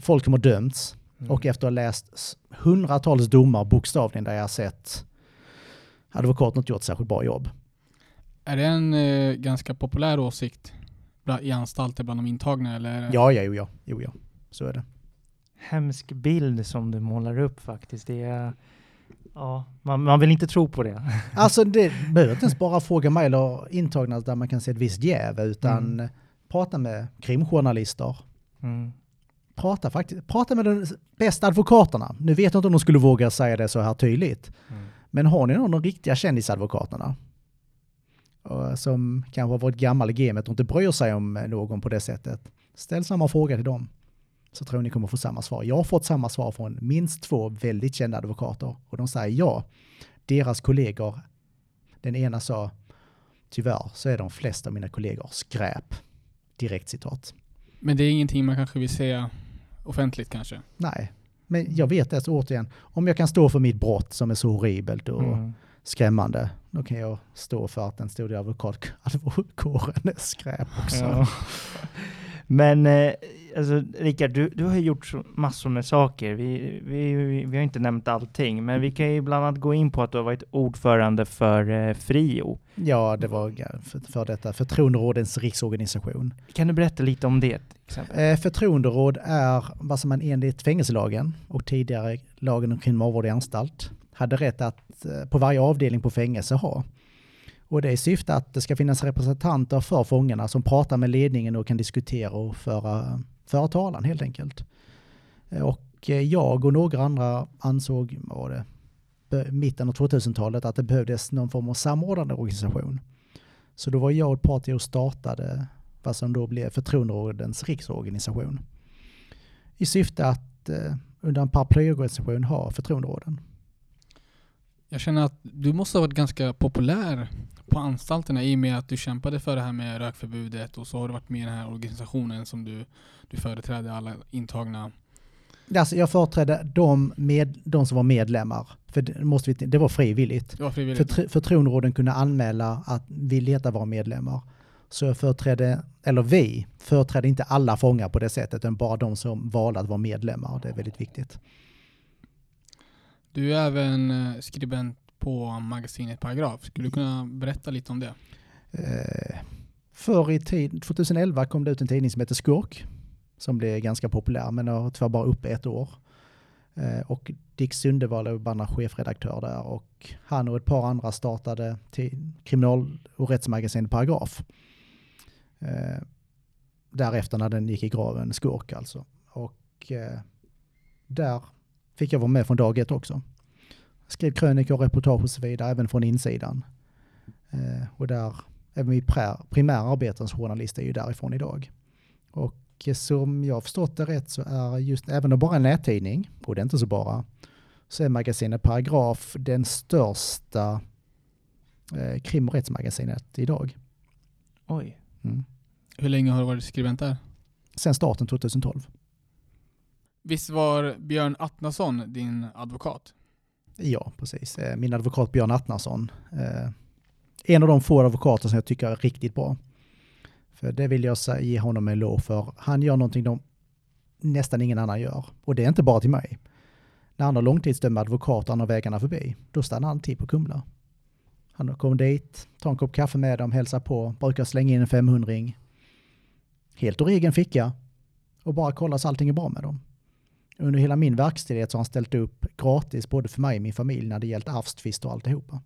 [SPEAKER 3] folk som har dömts
[SPEAKER 2] Mm.
[SPEAKER 3] och efter att ha läst hundratals domar bokstavligen där jag har sett advokaten inte gjort särskilt bra jobb.
[SPEAKER 1] Är det en eh, ganska populär åsikt i anstalter bland de intagna? Eller
[SPEAKER 3] Ja, ja, jo, ja, jo, ja. Så är det.
[SPEAKER 2] Hemsk bild som du målar upp faktiskt. Det är... Ja, man, man vill inte tro på det.
[SPEAKER 3] Alltså det behöver inte ens bara fråga mig eller intagna där man kan se ett visst jäv, utan
[SPEAKER 2] Mm.
[SPEAKER 3] prata med krimjournalister.
[SPEAKER 2] Mm.
[SPEAKER 3] Prata, faktiskt, prata med de bästa advokaterna. Nu vet jag inte om de skulle våga säga det så här tydligt.
[SPEAKER 2] Mm.
[SPEAKER 3] Men har ni någon av de riktiga kändisadvokaterna? Som kanske har varit gammal i gamet och inte bryr sig om någon på det sättet. Ställ samma fråga till dem. Så tror jag ni kommer få samma svar. Jag har fått samma svar från minst två väldigt kända advokater. Och de säger ja. Deras kollegor, den ena sa tyvärr så är de flesta av mina kollegor skräp. Direkt citat.
[SPEAKER 1] Men det är ingenting man kanske vill säga offentligt kanske?
[SPEAKER 3] Nej, men jag vet det så återigen. Om jag kan stå för mitt brott som är så horribelt och
[SPEAKER 2] Mm.
[SPEAKER 3] skrämmande, då kan jag stå för att den stora advokat- advokatkåren är skräp också.
[SPEAKER 2] Ja. Men eh, alltså, Rickard, du, du har gjort massor med saker. Vi, vi, vi, vi har inte nämnt allting, men vi kan ju bland annat gå in på att du har varit ordförande för eh, Frio.
[SPEAKER 3] Ja, det var för, för detta förtroenderådens riksorganisation.
[SPEAKER 2] Kan du berätta lite om det? Exempel?
[SPEAKER 3] Eh, förtroenderåd är vad som man enligt fängelselagen och tidigare lagen om kriminalvård i anstalt hade rätt att eh, på varje avdelning på fängelse ha. Och det är i syfte att det ska finnas representanter för fångarna som pratar med ledningen och kan diskutera och föra, föra talan helt enkelt. Eh, och eh, jag och några andra ansåg, var det, mitten av 2000-talet att det behövdes någon form av samordnande organisation. Så då var jag och ett par till och startade vad som då blev Förtroenderådens riksorganisation. I syfte att eh, under en paraplyorganisation ha förtroenderåden.
[SPEAKER 1] Jag känner att du måste ha varit ganska populär på anstalterna i och med att du kämpade för det här med rökförbudet och så har du varit med i den här organisationen som du, du företrädde alla intagna.
[SPEAKER 3] Alltså jag företrädde de, med, de som var medlemmar, för det, måste vi, det var frivilligt.
[SPEAKER 1] Det var frivilligt.
[SPEAKER 3] Förtr- Förtroenderåden kunde anmäla att vi letar vara medlemmar. Så jag företrädde, eller vi, företrädde inte alla fångar på det sättet, utan bara de som valde att vara medlemmar. Det är väldigt viktigt.
[SPEAKER 1] Du är även eh, skribent på magasinet Paragraf. Skulle du kunna berätta lite om det?
[SPEAKER 3] Eh, förr i tid, 2011 kom det ut en tidning som heter Skurk, som blev ganska populär, men har tyvärr bara uppe ett år. Eh, och Dick Sundevall är bara chefredaktör där och han och ett par andra startade till kriminal och rättsmagasinet Paragraf. Eh, därefter när den gick i graven, Skurk alltså. Och eh, där fick jag vara med från dag ett också. Skrev krönikor, reportage och så vidare, även från insidan. Eh, och där, även mitt primära arbete som journalist är ju därifrån idag. Och som jag har förstått det rätt så är just, även om bara en nättidning, och det är inte så bara, så är magasinet Paragraf den största eh, krim och rättsmagasinet idag.
[SPEAKER 2] Oj.
[SPEAKER 1] Mm. Hur länge har du varit skribent där?
[SPEAKER 3] Sen starten 2012.
[SPEAKER 1] Visst var Björn Attnason din advokat?
[SPEAKER 3] Ja, precis. Eh, min advokat Björn Attnason. Eh, en av de få advokater som jag tycker är riktigt bra. För det vill jag ge honom en lov för. Han gör någonting de nästan ingen annan gör. Och det är inte bara till mig. När han har långtidsdömda advokater han har vägarna förbi, då stannar han typ till på Kumla. Han kommer dit, tar en kopp kaffe med dem, hälsar på, brukar slänga in en 500 Helt ur egen ficka. Och bara kollar så allting är bra med dem. Under hela min verkställighet så har han ställt upp gratis både för mig och min familj när det gällt arvstvist och alltihopa.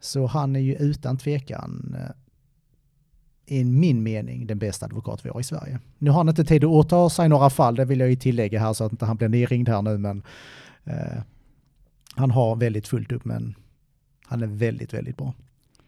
[SPEAKER 3] Så han är ju utan tvekan eh, i min mening den bästa advokat vi har i Sverige. Nu har han inte tid att åta sig några fall, det vill jag ju tillägga här så att inte han blir nerringd här nu, men eh, han har väldigt fullt upp, men han är väldigt, väldigt bra.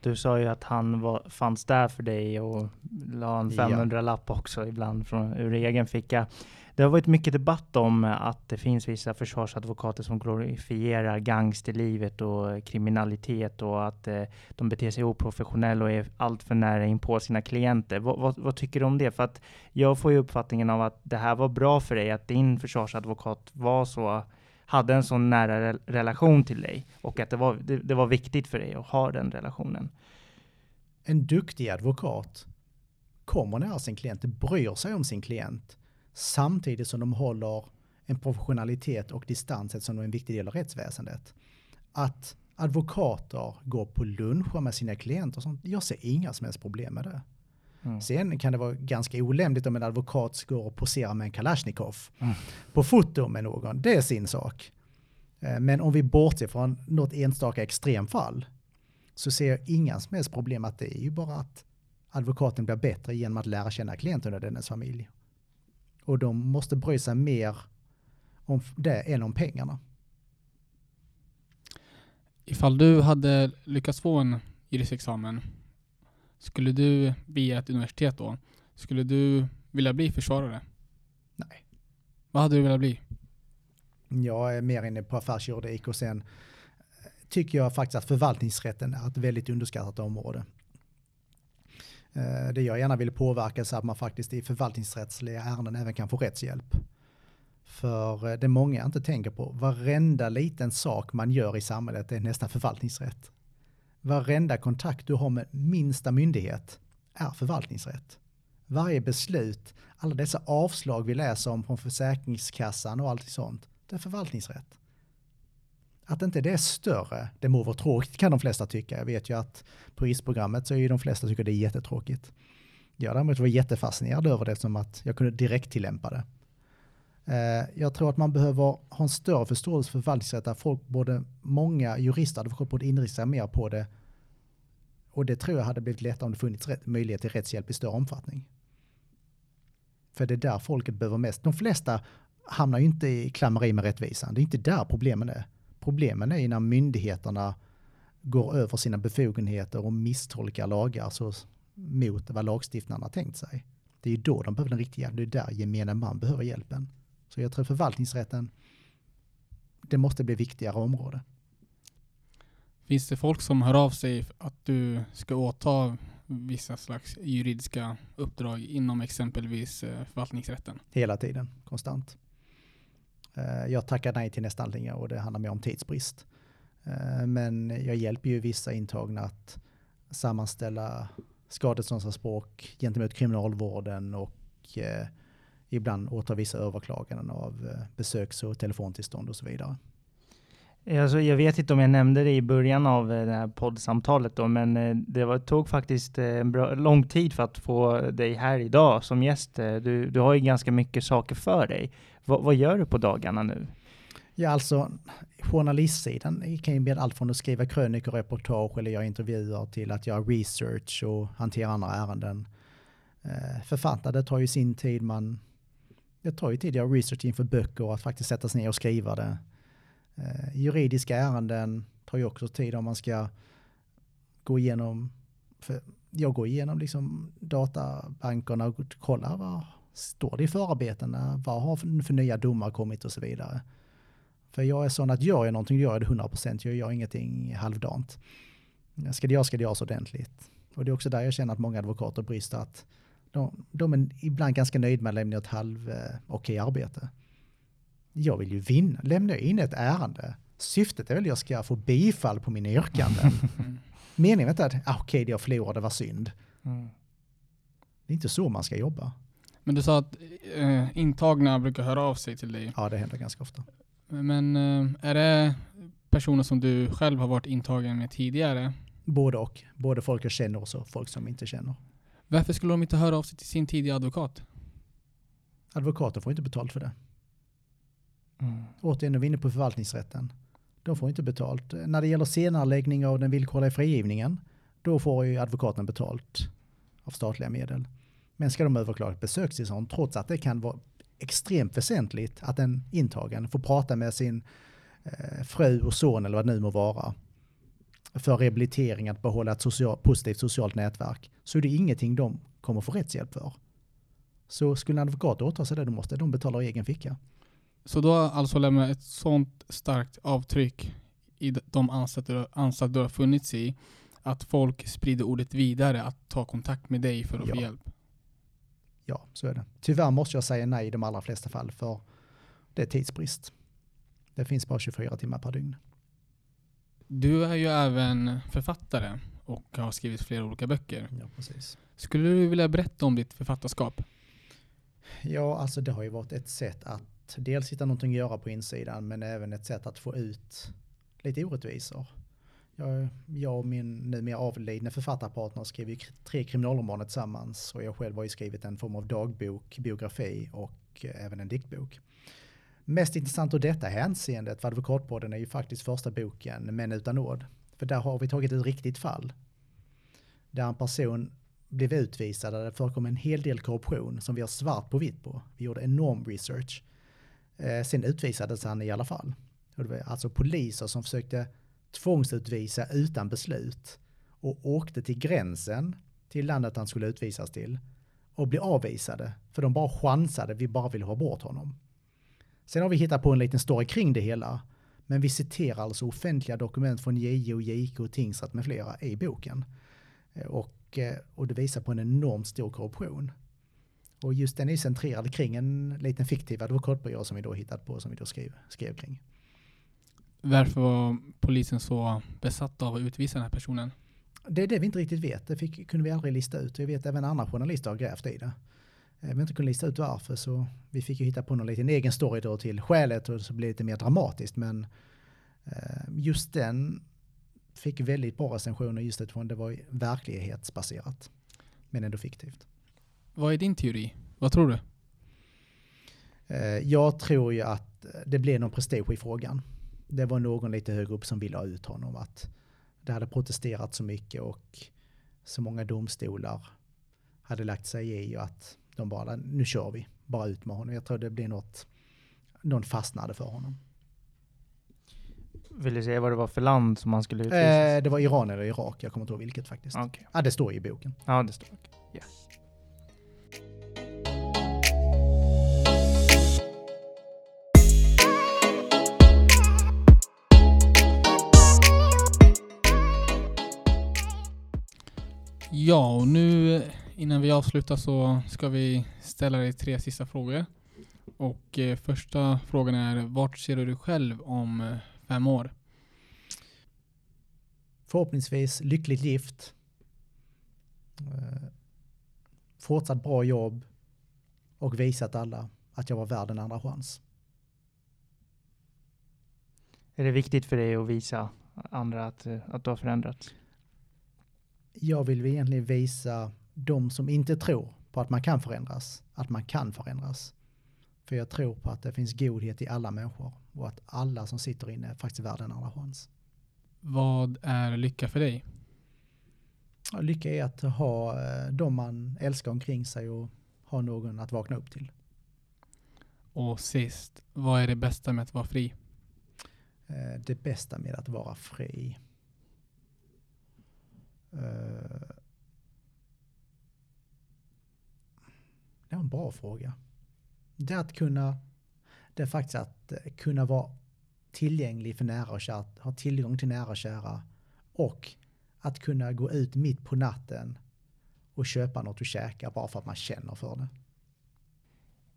[SPEAKER 2] Du sa ju att han var, fanns där för dig och la en 500-lapp ja. också ibland från, ur egen ficka. Det har varit mycket debatt om att det finns vissa försvarsadvokater som glorifierar gangsterlivet och kriminalitet och att eh, de beter sig oprofessionellt och är allt för nära in på sina klienter. Vad, vad, vad, tycker du om det? För att jag får ju uppfattningen av att det här var bra för dig, att din försvarsadvokat var så hade en sån nära re relation till dig och att det var, det, det var viktigt för dig att ha den relationen.
[SPEAKER 3] En duktig advokat kommer nära sin klient, bryr sig om sin klient samtidigt som de håller en professionalitet och distans som är en viktig del av rättsväsendet. Att advokater går på luncher med sina klienter, och sånt, jag ser inga som helst problem med det. Mm. Sen kan det vara ganska olämpligt om en advokat går och poserar med en Kalashnikov mm. på foto med någon. Det är sin sak. Eh, men om vi bortser från något enstaka extremfall så ser jag inga som helst problem att det är ju bara att advokaten blir bättre genom att lära känna klienten och dennes familj. Och de måste bry sig mer om det än om pengarna.
[SPEAKER 1] Ifall du hade lyckats få en jurisexamen, skulle du via ett universitet då, skulle du vilja bli försvarare?
[SPEAKER 3] Nej.
[SPEAKER 1] Vad hade du velat bli?
[SPEAKER 3] Jag är mer inne på affärsjuridik och sen tycker jag faktiskt att förvaltningsrätten är ett väldigt underskattat område. Eh, det jag gärna vill påverka så att man faktiskt i förvaltningsrättsliga ärenden även kan få rättshjälp. För eh, det många inte tänker på, varenda liten sak man gör i samhället är nästan förvaltningsrätt. Varenda kontakt du har med minsta myndighet är förvaltningsrätt. Varje beslut, alla dessa avslag vi läser om från Försäkringskassan och allt sånt, det är förvaltningsrätt att inte det är större, det må vara tråkigt kan de flesta tycka. Jag vet ju att på IS-programmet så är ju de flesta tycker det är jättetråkigt. Jag däremot var jättefascinerad över det som att jag kunde direkt tillämpa det. Eh, jag tror att man behöver ha en större förståelse för förvaltningsrätt där folk, både många jurister, hade fått inrikta sig mer på det och det tror jag hade blivit lättare om det funnits rätt, möjlighet till rättshjälp i större omfattning. För det är där folket behöver mest. De flesta hamnar ju inte i klammeri med rättvisan. Det är inte där problemen är. Problemen är när myndigheterna går över sina befogenheter och misstolkar lagar så, mot vad lagstiftarna tänkt sig. Det är ju då de behöver den riktiga hjälpen. Det är där gemene man behöver hjälpen. Så jag tror förvaltningsrätten, det måste bli viktigare område.
[SPEAKER 1] Finns det folk som hör av sig att du ska åta vissa slags juridiska uppdrag inom exempelvis eh, förvaltningsrätten?
[SPEAKER 3] Hela tiden, konstant. Eh, jag tackar nej till nästan allting och det handlar mer om tidsbrist. Eh, men jag hjälper ju vissa intagna att sammanställa skadeståndsanspråk gentemot kriminalvården och ibland åta vissa överklaganden av besöks och telefontillstånd och så vidare.
[SPEAKER 2] Alltså, jag vet inte om jag nämnde det i början av det här poddsamtalet då, men det var, tog faktiskt en bra, lång tid för att få dig här idag som gäst. Du, du har ju ganska mycket saker för dig. Vad, vad gör du på dagarna nu?
[SPEAKER 3] Ja, alltså journalistsidan kan ju bli allt från att skriva krönikor, reportage eller göra intervjuer till att göra research och hantera andra ärenden. Eh, författa, det tar ju sin tid. Man, det tar ju tid att göra research inför böcker och att faktiskt sätta sig ner och skriva det. Eh, juridiska ärenden tar ju också tid om man ska gå igenom, för jag går igenom liksom databankerna och kollar vad står det i förarbetena, vad har för, för nya domar kommit och så vidare. För jag är sån att gör jag någonting, gör jag det 100%, jag gör ingenting halvdant. Ska det göras, ska det göras ordentligt. Och det är också där jag känner att många advokater brister, att de, de är ibland ganska nöjda med att lämna ett halv eh, okej arbete. Jag vill ju vinna, lämna in ett ärende. Syftet är väl att jag ska få bifall på mina yrkanden. Meningen är inte att, ah, okej, det jag förlorade var synd.
[SPEAKER 2] Mm.
[SPEAKER 3] Det är inte så man ska jobba.
[SPEAKER 1] Men du sa att eh, intagna brukar höra av sig till dig.
[SPEAKER 3] Ja, det händer ganska ofta.
[SPEAKER 1] Men eh, är det personer som du själv har varit intagen med tidigare?
[SPEAKER 3] Både och. Både folk jag känner och så folk som inte känner.
[SPEAKER 1] Varför skulle de inte höra av sig till sin tidigare advokat?
[SPEAKER 3] Advokater får inte betalt för det.
[SPEAKER 2] Mm.
[SPEAKER 3] Återigen, nu är inne på förvaltningsrätten. De får inte betalt. När det gäller senareläggning av den villkorliga frigivningen, då får ju advokaten betalt av statliga medel. Men ska de överklaga ett besökstillstånd, trots att det kan vara extremt väsentligt att en intagen får prata med sin eh, fru och son eller vad det nu må vara, för rehabilitering, att behålla ett social, positivt socialt nätverk, så är det ingenting de kommer få rättshjälp för. Så skulle en advokat åta sig det, då måste de betala egen ficka.
[SPEAKER 1] Så då har alltså lämnat ett sånt starkt avtryck i de anstalter du har funnits i, att folk sprider ordet vidare, att ta kontakt med dig för att
[SPEAKER 3] Ja.
[SPEAKER 1] få hjälp.
[SPEAKER 3] Ja, så är det. Tyvärr måste jag säga nej i de allra flesta fall, för det är tidsbrist. Det finns bara 24 timmar per dygn.
[SPEAKER 1] Du är ju även författare och har skrivit flera olika böcker.
[SPEAKER 3] Ja, precis.
[SPEAKER 1] Skulle du vilja berätta om ditt författarskap?
[SPEAKER 3] Ja, alltså det har ju varit ett sätt att dels hitta någonting att göra på insidan, men även ett sätt att få ut lite orättvisor. Jag, jag och min numera avlidne författarpartner skrev ju tre kriminalromaner tillsammans och jag själv har ju skrivit en form av dagbok, biografi och eh, även en diktbok. Mest intressant ur detta hänseendet för Advokatpodden är ju faktiskt första boken, Män utan nåd. För där har vi tagit ett riktigt fall. Där en person blev utvisad, där det förekom en hel del korruption som vi har svart på vitt på. Vi gjorde enorm research. Eh, sen utvisades han i alla fall. Och det var alltså poliser som försökte tvångsutvisa utan beslut och åkte till gränsen till landet han skulle utvisas till och blev avvisade för de bara chansade, vi bara ville ha bort honom. Sen har vi hittat på en liten story kring det hela, men vi citerar alltså offentliga dokument från JO, JK, och tingsrätt med flera i boken. Eh, Och, eh, och det visar på en enormt stor korruption. Och just den är centrerad kring en liten fiktiv advokatbyrå som vi då hittat på, som vi då skrev, skrev kring.
[SPEAKER 1] Varför var polisen så besatt av att utvisa den här personen?
[SPEAKER 3] Det är det vi inte riktigt vet. Det fick, kunde vi aldrig lista ut. Jag vet även andra journalister har grävt i det. Eh, Vi inte kunnat lista ut varför så vi fick ju hitta på någon liten egen story då till skälet och så blev det lite mer dramatiskt. Men eh, just den fick väldigt bra recensioner just utifrån det var verklighetsbaserat. Men ändå fiktivt.
[SPEAKER 1] Vad är din teori? Vad tror du?
[SPEAKER 3] Eh, Jag tror ju att det blev någon prestige i frågan. Det var någon lite högre upp som ville ha ut honom. Att det hade protesterat så mycket och så många domstolar hade lagt sig i och att de bara, nu kör vi, bara ut med honom. Jag tror det blir något, någon fastnade för honom.
[SPEAKER 2] Vill du säga vad det var för land som man skulle utvisas?
[SPEAKER 3] Eh, det var Iran eller Irak, jag kommer inte ihåg vilket faktiskt.
[SPEAKER 2] Okej.
[SPEAKER 3] Ja, det står i boken.
[SPEAKER 2] Ja, det står. okej. Yes.
[SPEAKER 1] Ja, och nu innan vi avslutar så ska vi ställa dig tre sista frågor. Och eh, första frågan är, vart ser du dig själv om eh, fem år?
[SPEAKER 3] Förhoppningsvis lyckligt gift. Eh, fortsatt bra jobb och visat alla att jag var värd en andra chans.
[SPEAKER 2] Är det viktigt för dig att visa andra att, eh, att du har förändrats?
[SPEAKER 3] Jag vill egentligen visa de som inte tror på att man kan förändras, att man kan förändras. För jag tror på att det finns godhet i alla människor och att alla som sitter inne är faktiskt värda en andra chans.
[SPEAKER 1] Vad är lycka för dig?
[SPEAKER 3] lycka är att ha eh, de man älskar omkring sig och ha någon att vakna upp till.
[SPEAKER 1] Och sist, vad är det bästa med att vara fri?
[SPEAKER 3] Eh, det bästa med att vara fri? Det är en bra fråga. Det är att kunna, det är faktiskt att kunna vara tillgänglig för nära och kära, ha tillgång till nära och kära och att kunna gå ut mitt på natten och köpa något att käka bara för att man känner för det.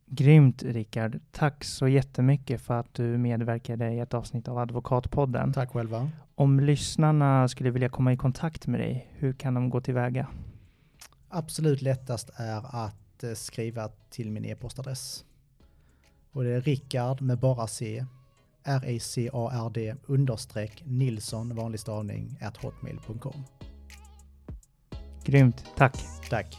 [SPEAKER 2] Grymt Rickard. Tack så jättemycket för att du medverkade i ett avsnitt av Advokatpodden.
[SPEAKER 3] Tack själva.
[SPEAKER 2] Om lyssnarna skulle vilja komma i kontakt med dig, hur kan de gå tillväga?
[SPEAKER 3] Absolut lättast är att eh, skriva till min e-postadress. Och det är Rickard med bara C, R-I-C-A-R-D understreck Nilsson, vanlig stavning, at hotmail.com.
[SPEAKER 2] Grymt, tack.
[SPEAKER 3] Tack.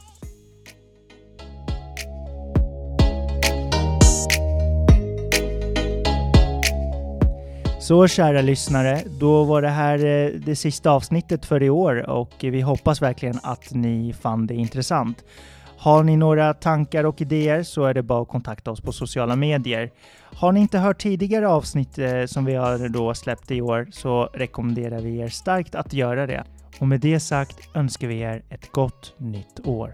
[SPEAKER 2] Så kära lyssnare, då var det här eh, det sista avsnittet för i år och vi hoppas verkligen att ni fann det intressant. Har ni några tankar och idéer så är det bara att kontakta oss på sociala medier. Har ni inte hört tidigare avsnitt eh, som vi har då släppt i år så rekommenderar vi er starkt att göra det. Och med det sagt önskar vi er ett gott nytt år.